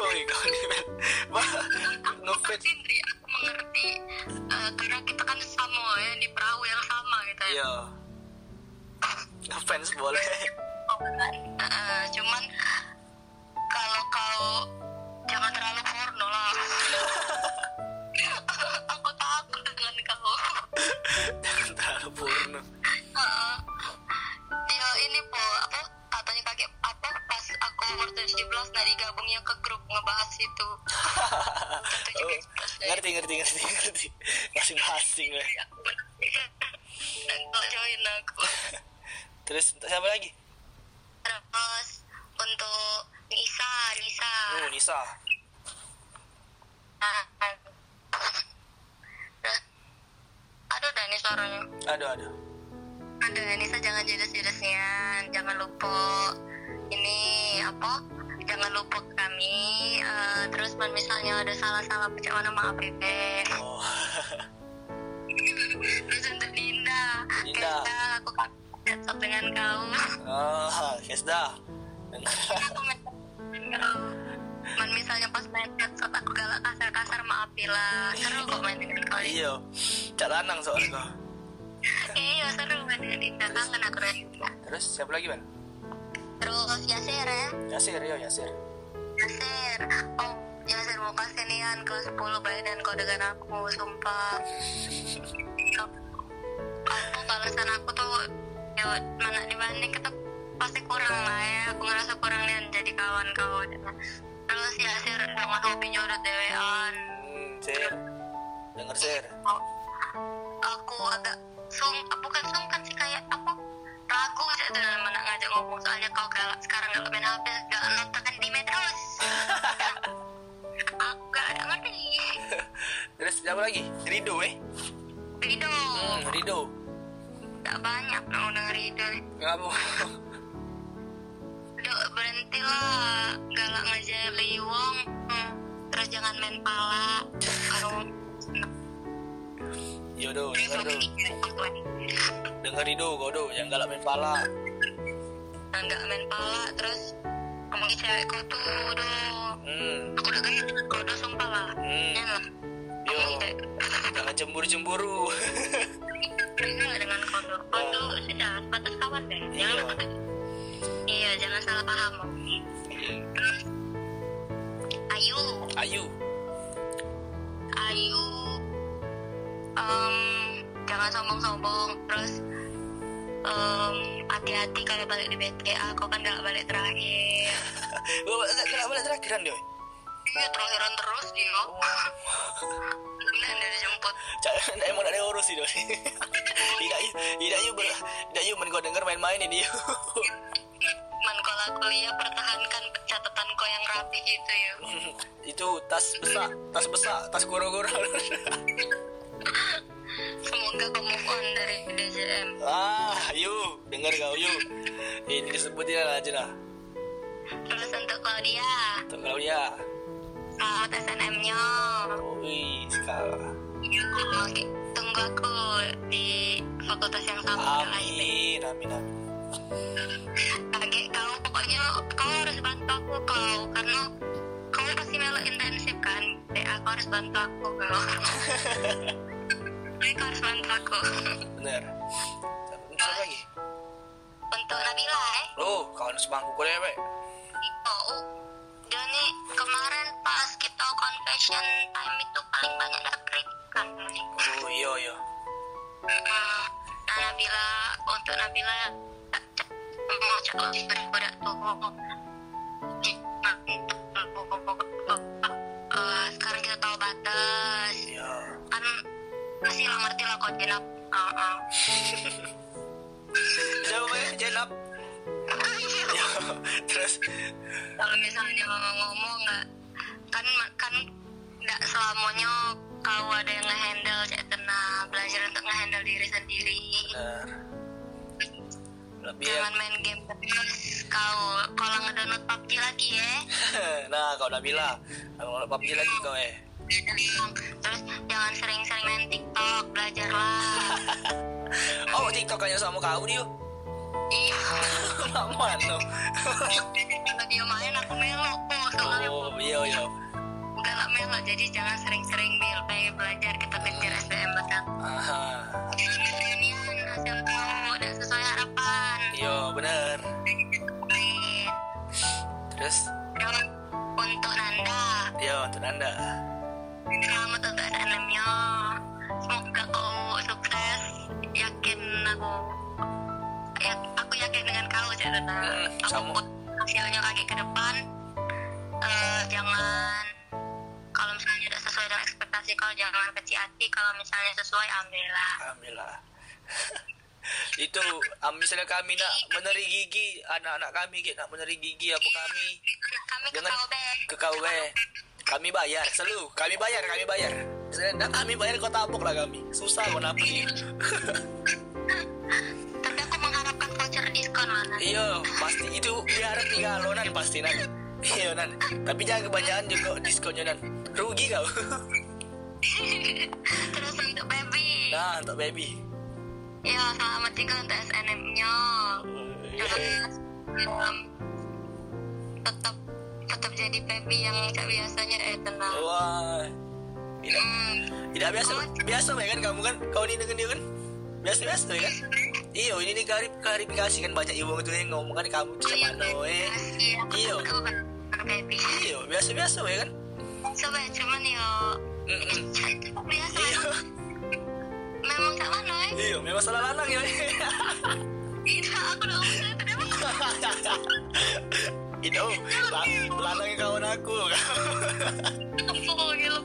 Kau ini men Wah Ngefans. Indri aku mengerti Eh, karena kita kan sama ya di perahu yang sama gitu ya. Iya. Ngefans boleh. Eh, cuman kalau kau jangan terlalu porno lah. Aku takut dengan kau. Jangan terlalu porno. Eh, dia ini po apa katanya kakek apa? Pas aku umur 17 nadi gabungnya ke grup ngebahas itu. Oh, Ngerti ngerti ngerti ngerti. Masing-masing lah dan kau join aku. Terus siapa lagi? terus untuk Nisa Nisa. Oh Nisa. Nah, terus aduh dah ini suaranya. Aduh aduh ada Nisa jangan jelas-jelasnya jangan lupa ini apa? Jangan lupa kami. Eh, terus man misalnya ada salah-salah macam mana maaf Bebe oh. Terus untuk Dinda. Dinda. Aku cocok dengan kau ah Kesda man misalnya pas main headset aku galak kasar-kasar maaf bila seru kok main dengan kau iya. Cak lanang soalnya kau iya seru dengan Dinda kangen aku Dinda terus siapa lagi man terus Yasir ya? Yasir yo Yasir. Yasir. Oh Yasir mau kasih nian kelas 10 baik dan kau dengan aku sumpah. Aku balasan aku tuh ya mana dibanding kita pasti kurang lah ya. Aku ngerasa kurang nian jadi kawan kau. Terus Yasir dengan hobinya udah dewean. Hmm, Sir. Denger Sir. Oh, aku agak sung bukan sungkan sih kayak apa? Ragu aja dalam mana ngajak ngomong soalnya kau galak sekarang gak main HP gak nonton di terus aku gak ada ngerti. Terus siapa lagi? Rido eh? Rido. Hmm, Rido. Gak banyak mau denger Rido. Kamu Rido berhentilah. Galak ngejali wong Hmm, terus jangan main pala. Kalau Yodo denger do denger Rido kau do yang galak main pala. Nggak main pala terus ngomongin cewek kau tuh doh. Hmm. Aku udah gaya doh sumpah lah. Hmm. Ya yo jangan cemburu-cemburu. Enggak dengan kodok kodok sudah batas kawan deh. Iya. jangan iya jangan salah paham terus Ayu. Ayu. Ayu em, jangan sombong-sombong. Terus em, hati-hati kalau balik di BTA kau kan gak balik terakhir. Gak balik terakhiran deh iya terakhiran terus dia dia dijemput Cak, emang ada urus sih dong. Tidak yuk, tidak yuk, tidak yuk, men gua denger main-main ini yuk. man kalau kuliah pertahankan catatan kau yang rapi gitu ya Itu tas besar, tas besar, tas goro-goro. Semoga kau move on dari DJM ah, yuk, denger kau yuk. Ini disebutin aja lah. Terus untuk Claudia, Tuh kalau dia, selamat SNM-nya. wih, skala. Oke, tunggu aku di fakultas yang sama. Amin, amin, amin. Oke, kau pokoknya kau harus bantu aku kau karena kau pasti melo intensif kan. Ya, kau harus bantu aku kau. Kau harus bantu aku. Bener. Siapa lagi? Untuk Nabila eh. Oh, kawan sebangku kau dewek. Oh, Joni kemarin pas kita confession time itu paling banyak dapat kritikan. Oh, iya, iya. Nah, Nabila untuk Nabila mau coba daripada tuh masih lah ngerti lah kok jenap ah. Siapa main jenap? Ya, terus kalau misalnya ngomong nggak kan kan nggak selamanya kau ada yang ngehandle cek tenang belajar untuk ngehandle diri sendiri. Lebih ya. jangan main game terus kau kalau ngedownload PUBG lagi ya nah, kau udah bilang. Kalau mau PUBG lagi kau eh. Terus jangan sering-sering main TikTok belajarlah Oh, TikTok hanya sama kau dia. iya Laman lo. kalau dia main aku melo kok soalnya Oh, iya, iya. bukan lah melo jadi jangan sering-sering bil pengen belajar kita pikir SBM Aha. Reunian hasil tahu dan sesuai harapan Iya, bener. Terus, Terus untuk Nanda iya untuk Anda. Selamat untuk SNM-nya semoga kau sukses. Yakin aku ya, aku yakin dengan kau jadi Hmm, sama. apa pun hasilnya kaki ke depan. Eh, jangan kalau misalnya tidak sesuai dengan ekspektasi kau jangan kecil hati. Kalau misalnya sesuai ambillah. Alhamdulillah. itu ah, misalnya kami nak meneri gigi. anak-anak kami nak meneri gigi apa kami? Kami ke Dengan- ke kau eh kami bayar selalu kami bayar kami bayar nak kami bayar kau tabok lah kami susah kau napa ini tapi aku mengharapkan cerdas diskon lah. Iya, pasti itu biar tiga lo nan pasti nan. Iya nan. Tapi jangan kebanyakan juga diskonnya nan. Rugi kau. terus untuk baby Nah, untuk baby. ya selamat juga untuk SNM nya terus um, tetap tetap jadi baby yang kayak biasanya eh tenang Wah. Tidak, hmm, tidak biasa. Biasa ya kan kamu kan kau ini dengan dia kan. Biasa biasa ya kan. Iya, ini nih klari- klarifikasi kan banyak ibu itu yang ngomong kan kamu oh iya cuma no eh. iya Iya. aku bener baby Iya, biasa biasa ya kan. coba cuman yo biasa Iya, memang tak mana eh iya, memang salah lanang ya. tidak aku udah ngomong tadi Itu, la- lanangnya kawan aku.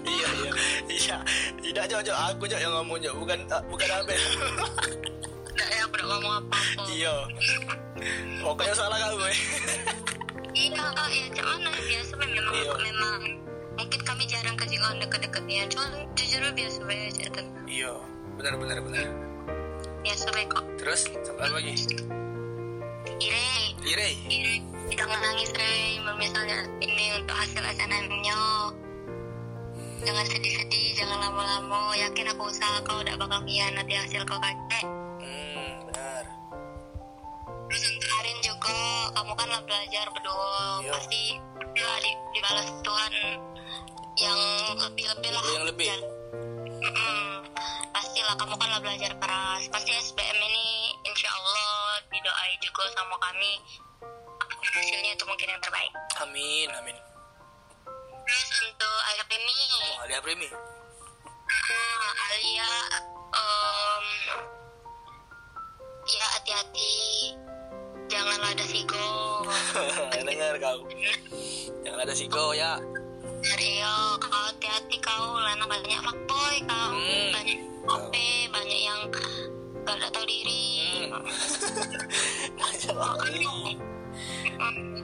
iya, iya, iya. Tidak cocok aku cocok yang ngomong bukan ah, bukan Abel. Nggak ya udah ngomong apa-apa iya. Pokoknya salah kamu. eh. Iya, oh, iya, cuman mana biasa memang Iya. memang mungkin kami jarang kejengan deket-deketnya. Cuman jujur biasa aja tenang. Iya, benar benar benar. Biasa baik kok. Terus sampai lagi. Ire, Ire. Ire, jangan nangis Rey. Misalnya ini untuk hasil SNM-nya. Jangan sedih-sedih, jangan lama-lama. Yakin aku usaha kau udah bakal nanti hasil kau kakek. Hmm, benar. Terus untuk Arin juga, kamu kan lah belajar berdua. Iya. Pasti ya, di, dibalas Tuhan yang lebih-lebih lah. Yang lebih. Dan- Mm-mm. pastilah kamu kan lah belajar keras. Pasti SBM ini insya Allah didoai juga sama kami. Hasilnya itu mungkin yang terbaik. Amin, amin. Terus untuk Alia Primi, Oh, Alia Primi. ah, Alia, em, ya hati-hati. Janganlah ada sigo. Dengar kau. Jangan ada siko ya. Rio, kau hati-hati kau, lana banyak fuckboy kau, Hmm. banyak kopi, banyak yang gak ada tahu diri. Hmm. Hmm.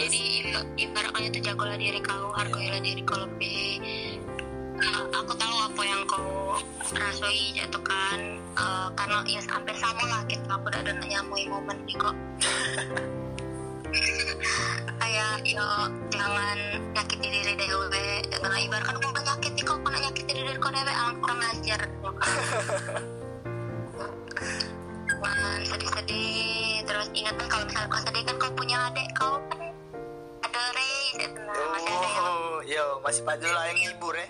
Jadi iba- ibaratnya itu jagolah diri kau, hargailah diri kau lebih. Uh, aku tahu apa yang kau rasoi jatuh kan, uh, karena ya hampir sama lah gitu. Aku udah ada nyamui momen ini kok. kayak yo jangan nyakiti diri dewe karena ibaratkan kau kan nyakiti kau kena nyakiti diri kau dewe ah, kurang ajar jangan sedih-sedih terus ingat kan kalau misalnya kau sedih kan kau punya adik kau kan ada Rey gitu nah, masih ada yang Oh, yo masih Pajula yang ngibur ya.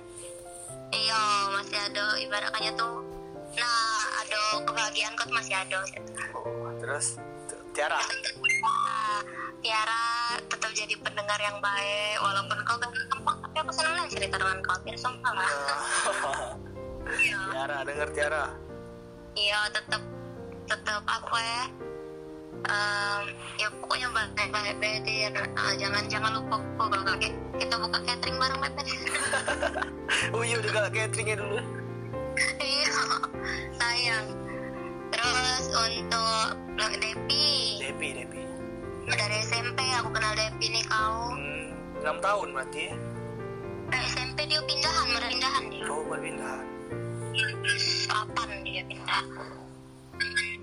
iya masih ada ibaratnya tuh nah ada kebahagiaan kau masih ada gitu. Oh, terus Tiara. Tiara tetap jadi pendengar yang baik walaupun kau gak gampang tapi aku senang lah cerita dengan kau biar sumpah lah iya Tiara, dengar Tiara. iya tetap tetap apa ya Em, ya pokoknya baik baik baik. Ah, jangan jangan lupa kok kalau kita buka catering bareng baik Oh iya udah gak cateringnya dulu. iya sayang terus untuk Depi Depi, Depi. dari SMP aku kenal Depi nih kau Hmm, 6 tahun berarti ya. dari SMP dia pindahan merpindahan dia Oh, berpindah. kapan dia pindah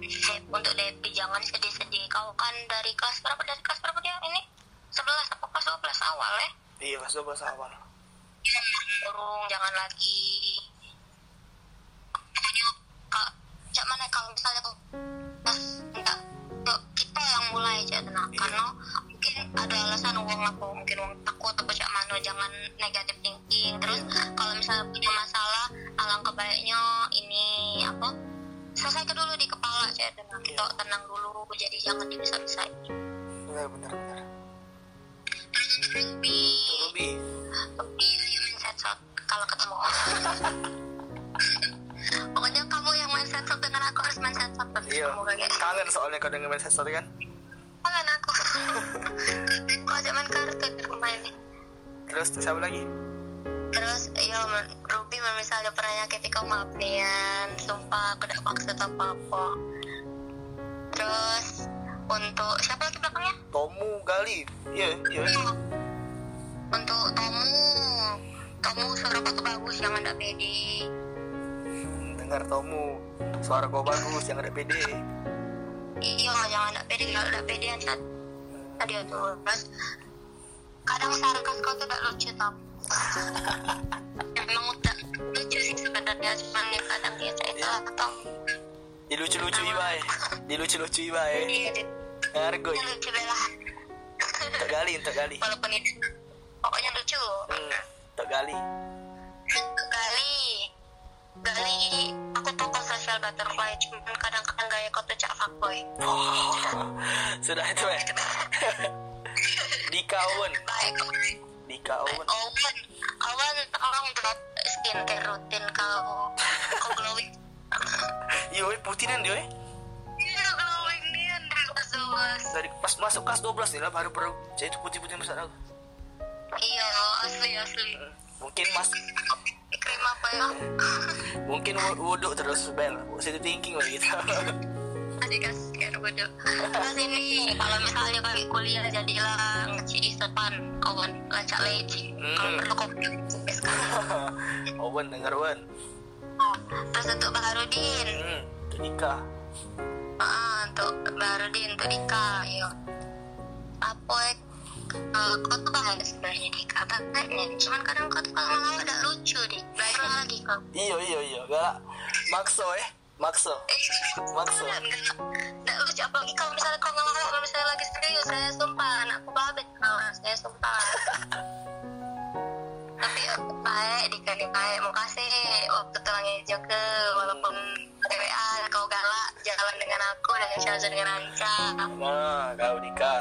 Dep, untuk Depi jangan sedih-sedih kau kan dari kelas berapa dari kelas berapa dia ini 11 apa kelas 12 awal ya Iya, pas 12 awal. burung jangan lagi kak cak mana kalau misalnya tuh pas enggak kita yang mulai aja. Tenang karena mungkin ada alasan uang aku mungkin uang takut atau cak mana jangan negatif thinking. Terus kalau misalnya punya masalah alangkah baiknya ini apa selesaikan dulu di kepala aja. Tenang kita tenang dulu jadi jangan bisa-bisa Benar, benar, benar. lebih Ruby. lebih mindset shot. Kalau ketemu pokoknya kamu yang mindset shot dengan aku harus shot terus Iya. Kangen soalnya kau dengan main sensor kan. kangen aku aku aja main kartu di rumah ini Terus siapa lagi? terus ya men- Ruby misalnya pernah nyakiti kau maaf nih Yan sumpah aku tidak maksud apa-apa terus untuk siapa lagi belakangnya Tomu Gali. Iya, iya. untuk Tomu Tomu suara kau tuh bagus jangan ada pede Dengar Tomu. Suara kau bagus, yang ada PD. iya jangan tak pede kalau tak pede saat tadi itu terus kadang sarkas kau tuh tak lucu tau emang udah lucu sih sebenarnya cuman ya kadang dia cerita atau Dilucu-lucu bae. Dilucu-lucu dia dia Hargo. dia lucu bela Tak gali, tak gali. walaupun itu pokoknya lucu Hmm, tak gali. Gali aku tokoh social butterfly cuman kadang-kadang gaya kau tuh cak fuckboy. Wah, sudah itu eh. Dika Owen. baik Dika Owen. Owen Owen tolong buat skincare rutin kau kau glowing. Iya, putihan dia iya glowing dia dari kelas 12 Dari pas masuk kelas 12 nih lah baru baru jadi putih-putih besar aku. iya asli asli Mungkin mas krim apa ya mungkin wu- wuduk terus bel. Positive thinking lah gitu. adik kasih bodoh terus ini kalau misalnya kali kuliah jadilah ngeci sepan kawan lacak leci kalau Hmm. perlu kopi Owen dengar Owen. terus untuk Baharudin Hmm, itu Dika. ah untuk Baharudin untuk Dika yuk apa kau tuh bahaya sebenarnya Dika bangetnya cuman kadang kau tuh kalau lama udah lucu dik belajar lagi kau Iyo iyo iyo galak. Makso eh. Makso. eh Makso. enggak lucu. Apalagi kalau misalnya kau ngomong kalau misalnya lagi serius saya sumpah anakku babet. Kau saya sumpah. Tapi ya, baik Dika nih baik. Mau kasih waktu tulangnya juga walaupun TWA kau galak jalan dengan aku dengan Syaza dengan Anca. Nah, kau Dika.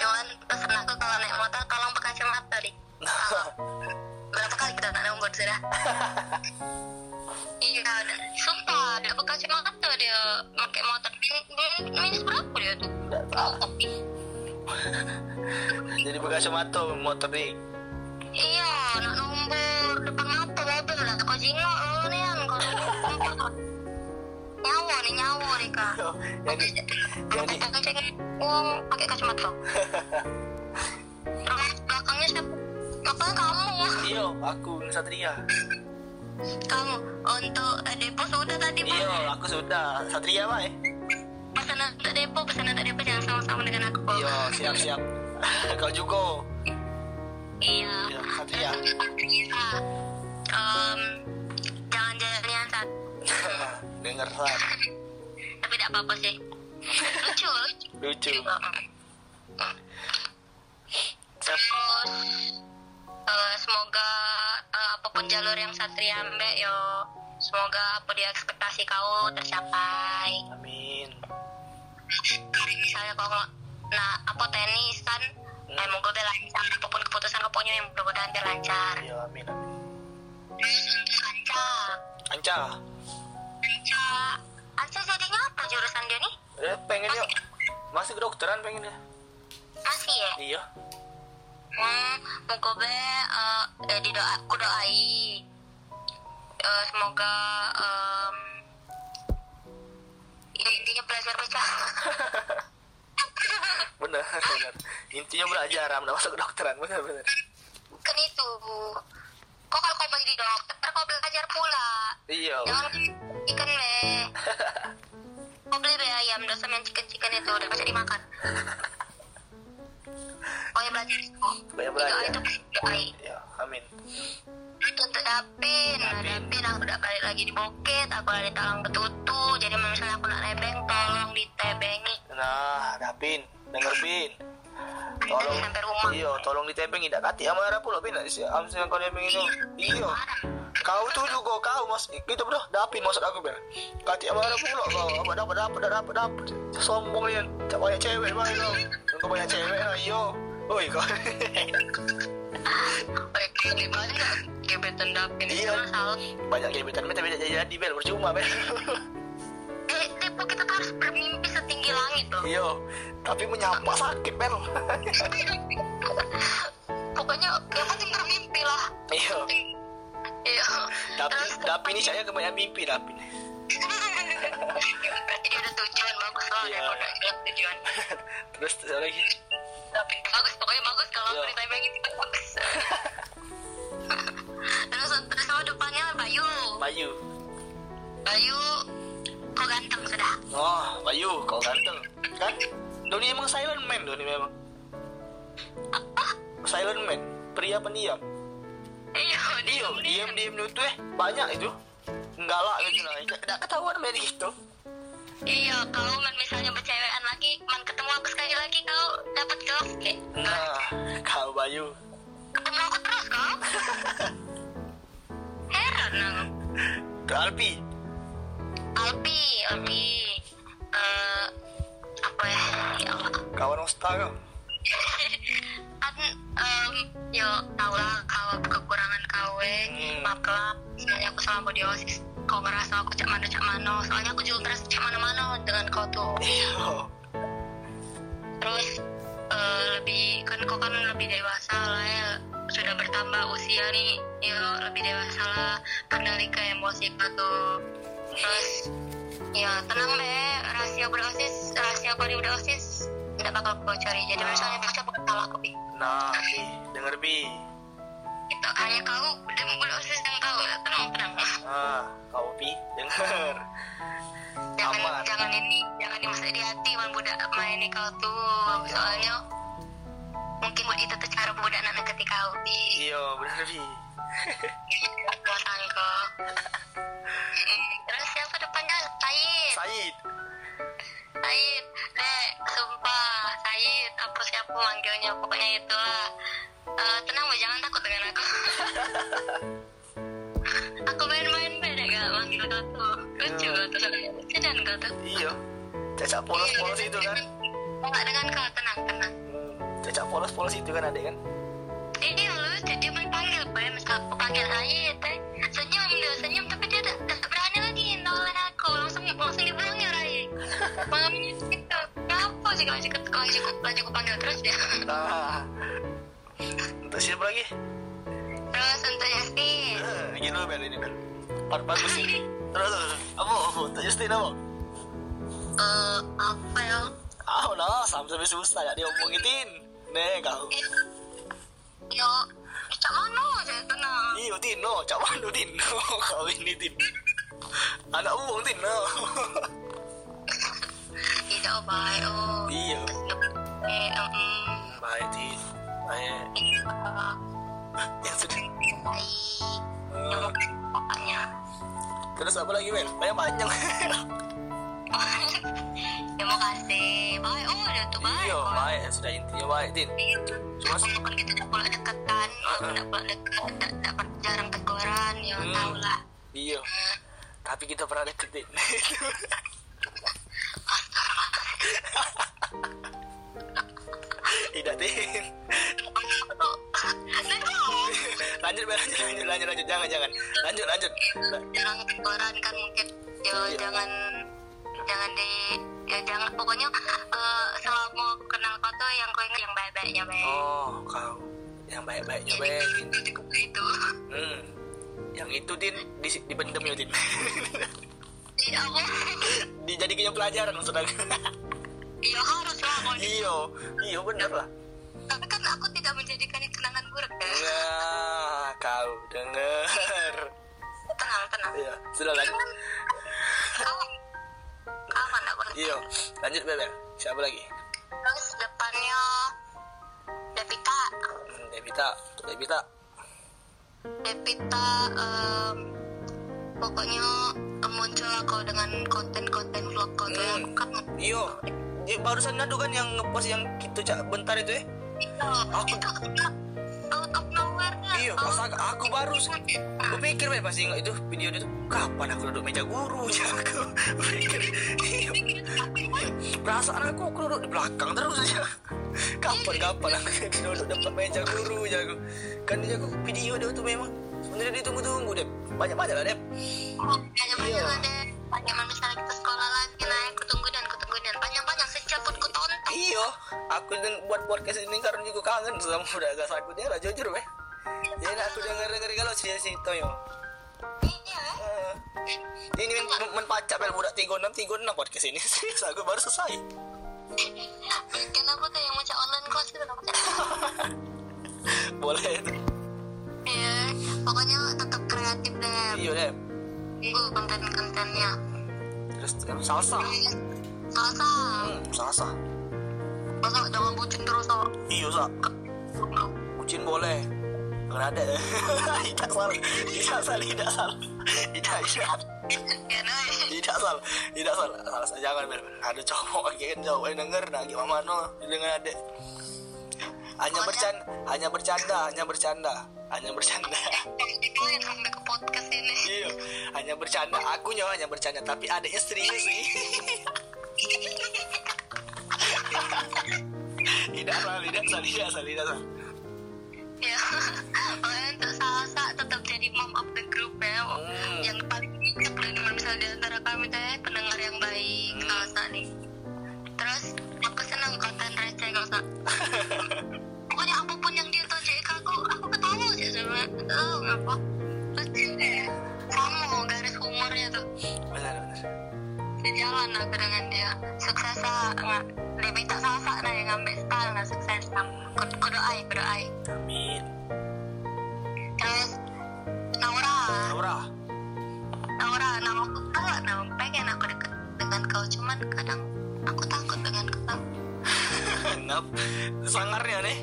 Cuman pesan aku kalau naik motor tolong pakai kacamata dik berapa kali kita tak nombor sudah iya ada. Sumpah dia pakai kacamata dia pakai motor. Min- minus berapa dia tuh? Tahu. Jadi bekas mata motor nih. iya nak nombor depan mata mobil lah kau jingok lo nih kau nyawa nih nyawa nih kak yang di, yang di, Kita cek uang pakai kacamata terus belakangnya siapa apa kamu iyo aku Satria. kamu untuk eh, depo sudah tadi Pak. aku sudah Satria pak eh. pesanan untuk depo pesanan untuk depo jangan sama-sama dengan aku Iyo, siap siap. kau juga. iya Iya, Satria. Iya. Em, jangan jalan saat Dengar lah. tapi tidak apa-apa sih lucu lucu Lucu. Siap. terus eh, semoga eh, apa pun jalur yang Satria ambil yo semoga apa di ekspektasi kau tercapai Amin. misalnya kalau nah apa tenis kan Hmm. eh moga dia lancar apa pun keputusan kau punya yang mudah-mudahan lancar Iyo, amin amin. Anca Anca, Anca Anca jadinya apa jurusan dia nih eh, pengen yuk. Masih kedokteran pengen ya? masih ya Iya. hmm moga be eh, eh, di doa aku doai Eh, semoga em, ya intinya belajar baca benar benar. Intinya belajar, nggak masuk kedokteran benar benar. kan itu kok kalau kau bagi di dokter kau belajar pula Iya. jangan ikan le. Kau beli be ayam dosa main chicken chicken itu udah bisa dimakan. Kau yang belajar. Banyak belajar. Itu Iya, amin. itu untuk Dapin aku udah balik lagi di Boket aku ada di Talang Betutu. Jadi misalnya aku nak nebeng tolong ditebengi Nah, Dapin, denger Bin. Tolong, iya, tolong ditebeng tidak kati amarah pula Bin. Si Amsi yang kau nebeng itu. Iya. Kau tuh juga kau mas, gitu bro, Dapin maksud aku ber. Kati amarah pula kau, apa dapat dapat dapat dapat. Sombong ya, tak banyak cewek bang kau. Kau banyak cewek lah, iyo. Oi kau. Mana gebetan Dapin Iya. banyak gebetan, tapi tidak jadi bel percuma bel. eh Depo kita harus bermimpi loh Iyo, tapi menyapa sakit bel. pokoknya yang penting bermimpi lah Iyo. iya Tapi tapi ini saya kebanyakan mimpi tapi. dia ada tujuan bagus lah Iya. udah jelas tujuan Terus lagi. tapi bagus pokoknya bagus kalau Iya. aku ditembeng itu bagus terus terus sama depannya Bayu Bayu. Bayu kok ganteng sudah. Oh Bayu kau ganteng. Kan Doni emang silent man Doni memang. Silent man pria pendiam. Iya iya diam diam itu eh banyak itu. Galak gitu lah. Tidak ketahuan main gitu. Iya kau man misalnya bercewekan lagi man ketemu aku sekali lagi kau dapat girls kayak nah kau Bayu. Ketemu aku terus kau. Heran aku. Ke Alpi Alpi Alpi eh apa ya? Ya kawan Osta kau kan em, yo tau lah kalau kekurangan kau Hmm. maaf lah misalnya aku selama di osis kau ngerasa aku cak mana cak mana soalnya aku juga ngerasa cak mana mana dengan kau tuh. Iya. Terus eh, lebih kan kau kan lebih dewasa lah ya sudah bertambah usia nih ya lebih dewasa lah kendali ke emosi kau tuh terus ya tenang deh rahasia berosis rahasia di berosis tidak bakal cari. Jadi misalnya bocah bukan salah aku Bi. nah Bi denger Bi itu hanya kau udah berosis dan kau ya tenang tenang. Ah kau Bi denger. Jangan Aman. jangan ini jangan dimasak di hati man budak. Main ini kau tuh. Soalnya mungkin buat itu tuh cara budak nak deketi kau di iya bener Bi Sangka Mm, terus siapa depannya? Said. Said. Said. Dek sumpah Said apa siapa manggilnya? Pokoknya itulah. Eh, tenang Bu, jangan takut dengan aku. Aku main-main beda gak manggil kau tuh. Lucu kau tuh. Lucu dan kau tuh. Iya. Cacat polos-polos itu kan. Enggak dengan kau? Tenang tenang. Hmm, cacat polos-polos itu kan ada kan? Ini lucu dia main panggil Pak misal aku panggil Said teh. Senyum dia senyum. Tapi dia tak tak berani lagi noleh aku. Langsung langsung dibilang ya Rai mamanya gitu kenapa sih kalau cukup kalau cukup kalau cukup panggil terus dia? Nah. Untuk siapa lagi? Terus untuk Justin Eh, gini dulu Bel ini Bel. Bagus ini terus terus apa apa untuk Justin apa? Eh apa ya ah lah sampai susah ya diomongitin nih kau. Yo cak mana aja tenang iyo Tino cak mana Tino kau ini Tin anak uang Tino tidak baik oh. Iya. Eh em baik Tin baik. Iya. Yang sudah baik yang pokoknya terus apa lagi Bel banyak banyak terima kasih baik. Oh udah tuh baik. Iya baik. Sudah intinya baik Tin. Cuma kan kita tidak pula dekat kan, tidak pula dekat, tidak dapat jarang teguran, ya Hmm. tau lah. iya. Tapi kita pernah deket Tin tidak Tin. Lanjut lanjut lanjut lanjut lanjut. Jangan jangan. Lanjut lanjut. jarang teguran kan mungkin, ya Iya. jangan jangan di ya jangan pokoknya selama aku kenal kau tuh yang kau ingat yang baik-baiknya baik. oh kau yang baik-baiknya Jadi Bel Tin itu hmm. yang itu Tin di, dipendem ya Tin Iya aku, dijadikannya pelajaran maksudnya iya harus lah iyo iyo bener lah Tapi kan aku tidak menjadikannya kenangan buruk kan. Nah, kau denger Tenang tenang. iya sudah Kau aman iyo lanjut Bel siapa lagi? Terus depannya Devita. hmm, Devita. Devita. Devita em, pokoknya em, muncul kau dengan konten-konten vlog kau tuh yang Hmm. kan iyo dia barusan nado kan yang ngepost yang gitu cak. Bentar itu eh itu Aku- itu out of nowhere kan Iya, pas aku, aku baru Gue pikir pas ingat itu video itu Kapan aku duduk meja guru? Ya aku pikir Iya. Perasaan aku aku duduk di belakang terus aja Kapan kapan aku duduk depan meja guru ya aku. Kan dia aku video dia tuh memang Sebenarnya ditunggu-tunggu deh Banyak-banyak lah deh banyak banyak Iya. ada banyak misalnya kita sekolah lagi nah aku tunggu dan aku tunggu dan banyak banyak sejam pun ku tonton Iya Aku dan buat podcast ini karena juga kangen sama udah agak sakitnya lah jujur weh Jadi aku denger-denger kalau si si Toyo iya Eh, ini men, men, pacak bel budak tiga enam tiga enam podcast ini Serius, aku baru selesai. Bikin apa tuh yang macam online kelas itu namanya boleh itu iya pokoknya tetap kreatif deh iya deh tunggu konten-kontennya. Terus terus salsa salsa hmm, salsa masa jangan bucin terus so iya sa bucin boleh Nggak ada tidak salah. Tidak salah tidak salah. Tidak nah tidak salah. Tidak salah. Salah salah jangan ber ada cowok kan? Cowok yang denger nah gimana no dengan adek hanya bercanda hanya bercanda hanya bercanda. Hanya bercanda. Itu yang sampai ke podcast ini iya. Hanya bercanda. Akunya hanya bercanda tapi adeknya serius sih tidak salah tidak salah tidak salah tidak salah ya pokoknya untuk salsa tetap jadi mom of the group ya. Hmm. yang paling bijak dan misalnya di antara kami teh pendengar yang baik Hmm. salsa nih terus aku senang konten receh salsa pokoknya apa pun yang dia tahu ke aku aku ketawa sih sama oh ngapa? Lucu deh kamu garis humornya tuh. Benar benar sejalan aku dengan dia. Sukses nggak lebih tak salsa nah yang ngambil style nah sukses. Kudu kudu ai kudu ai amin. Terus Naura. Laura Naura nama aku tahu nama pengen aku deket dengan kau cuman kadang aku takut dengan kau. Ngap. Sangarnya nih.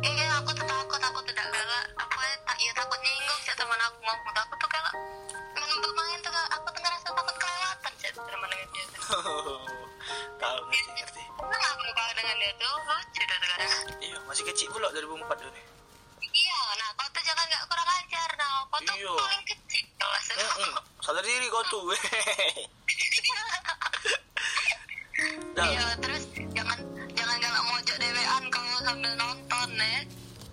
Iya aku tuh takut aku tidak galak. Apa ya tak iya takut nyinggung sih teman aku ngomong. Aku tuh kalau main bermain tuh aku tuh ngerasa takut tuh tahu ngerti ngerti Kenapa aku kalau dengan dia tuh lucu dah sekarang iya masih kecil pula 2004 tuh nih iya nah kau tuh jangan gak kurang ajar nah kau tuh Iya. paling kecil kelas Mm-mm. sadar diri kau tuh dah Iya, terus jangan jangan galak mojok dewean kalau sambil nonton ya.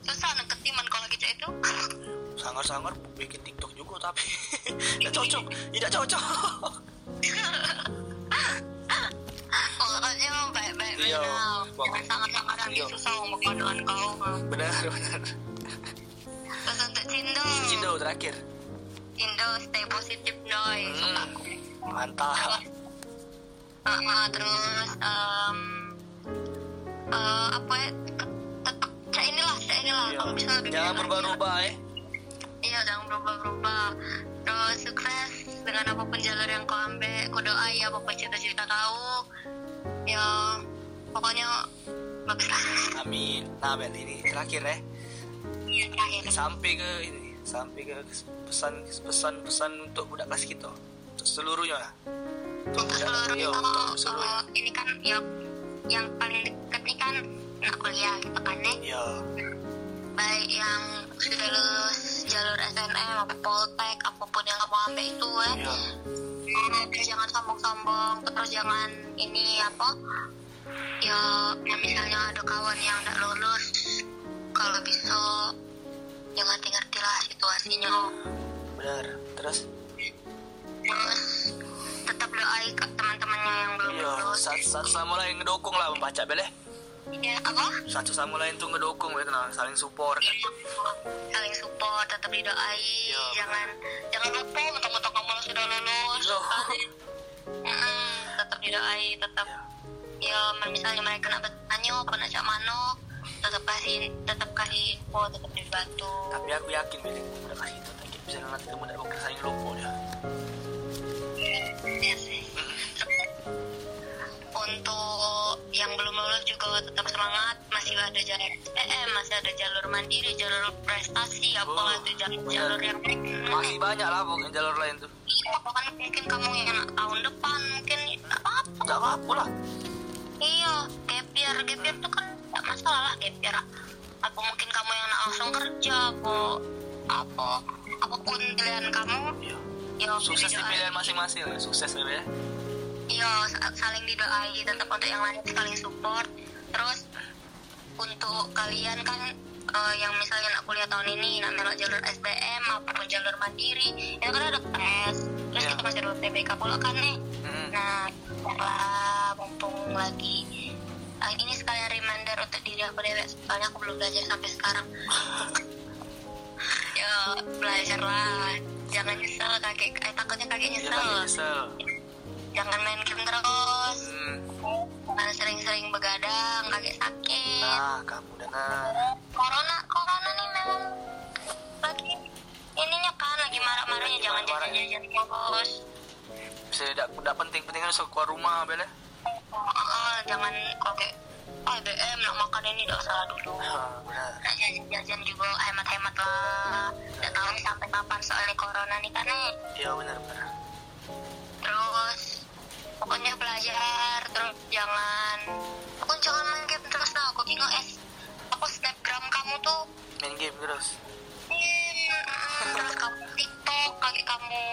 Susah nih ketiman kalau gitu itu. sangar-sangar bikin TikTok juga tapi tidak cocok tidak cocok baik-baik Iya, Jangan sangat-sangat nanti Iya. susah keadaan kau. benar benar Terus untuk Cindo. Cindo terakhir Cindo stay positif doi. Hmm. mantap Ah, ah, terus em eh, apa ya? Tetap kayak inilah, kayak inilah. Iya. Kalau bisa lebih jangan berubah-ubah eh Iya, jangan berubah-berubah. Terus sukses dengan apa pun jalur yang kau ambil. Kau doai apa pun cita-cita kau. Ya, pokoknya bagus lah. amin nah Bel ini terakhir ya Iya, terakhir. sampai ke ini sampai ke pesan pesan pesan untuk budak kelas kita untuk seluruhnya lah untuk Untuk budak seluruh iya, itu, untuk eh, ini kan ya yang paling dekat ini kan anak kuliah gitu kan nih. iya Baik yang sudah lulus jalur SNM atau Poltek apa pun yang kamu ambil itu ya. Eh, terus jangan sombong-sombong terus jangan ini apa ya ya misalnya ada kawan yang tidak lulus kalau bisa ya ngerti-ngerti lah situasinya. Benar. Terus? Terus tetap doai ke teman-temannya yang belum iya lulus. satu, satu sama lain ngedukung lah membaca Bel eh ya apa? Satu sama lain tuh ngedukung ya tenang saling support kan. Saling support tetap didoai Iya, jangan jangan lupa mentang-mentang kamu sudah lulus. Iya. Mm-mm, tetap didoai tetap. Ya misalnya mereka nak bertanya apa nak cak mano tetap kasih tetap kasih info tetap dibantu. Tapi aku yakin Bel budak kelas itu nanti bisa nanti kamu tidak bakal saling lupa sih. untuk yang belum lulus juga tetap semangat masih ada jalur SPM masih ada jalur mandiri jalur prestasi apa Oh, itu jalur jalur yang masih banyak lah pokoknya jalur lain tuh. Iya, bahkan mungkin kamu yang tahun depan mungkin nggak apa-apa. Tidak apa-apa lah iya gap year gap year itu kan nggak masalah lah gap year apa mungkin kamu yang nak langsung kerja apa apa apa pun pilihan kamu iya ya sukses di didoain. pilihan masing-masing ya sukses ya iya sa- saling didoai tetap untuk yang lain saling support terus untuk kalian kan eh, yang misalnya nak kuliah tahun ini nak melok jalur SBM apa pun jalur mandiri itu kan ada tes terus Iya. kita masih ada TBK pula kan nih Hmm. Nah, lah mumpung lagi Ah, ini sekalian reminder untuk diri aku dewek soalnya aku belum belajar sampai sekarang. ya belajar lah, jangan nyesel kakek, eh, takutnya kakek Iya nyesel. Jangan main game terus, hmm. jangan sering-sering begadang, kakek sakit. nah kamu dengar Corona, corona nih memang lagi ininya kan lagi marah-marahnya jangan Marah-marah. jajan-jajan terus. Bisa tidak tidak penting penting harus keluar rumah bel ya. Ah, jangan kok kayak ah BM nak makan ini tidak salah dulu. Benar. Nak jajan-jajan juga hemat-hemat lah. Tidak tahu nih sampai kapan soalnya corona nih kan iya benar benar. Terus Pokoknya belajar Terus jangan Pokoknya jangan main game terus lah. Aku tengok es Apa snapgram kamu tuh? Main game terus. Hmm, Terus kamu tiktok Lagi kamu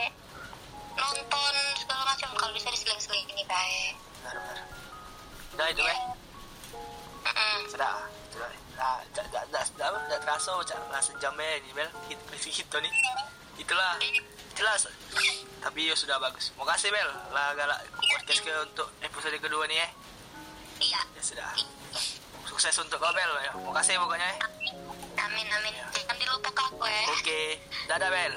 Nonton segala macam Kalau bisa diseling-seling ini baik benar benar udah itu eh Mm-mm. sudah. Sudah. Nah tidak tidak tidak tidak terasa cak lah sejam ya ini bel hit gitu nih itulah. Jelas tapi ya sudah bagus. Mau kasih bel lah galak podcast ke untuk episode kedua nih eh. Iya. Ya sudah. Sukses untuk kau bel ya mau kasih pokoknya eh. Amin amin. Jangan dilupakan aku ya oke. Dadah bel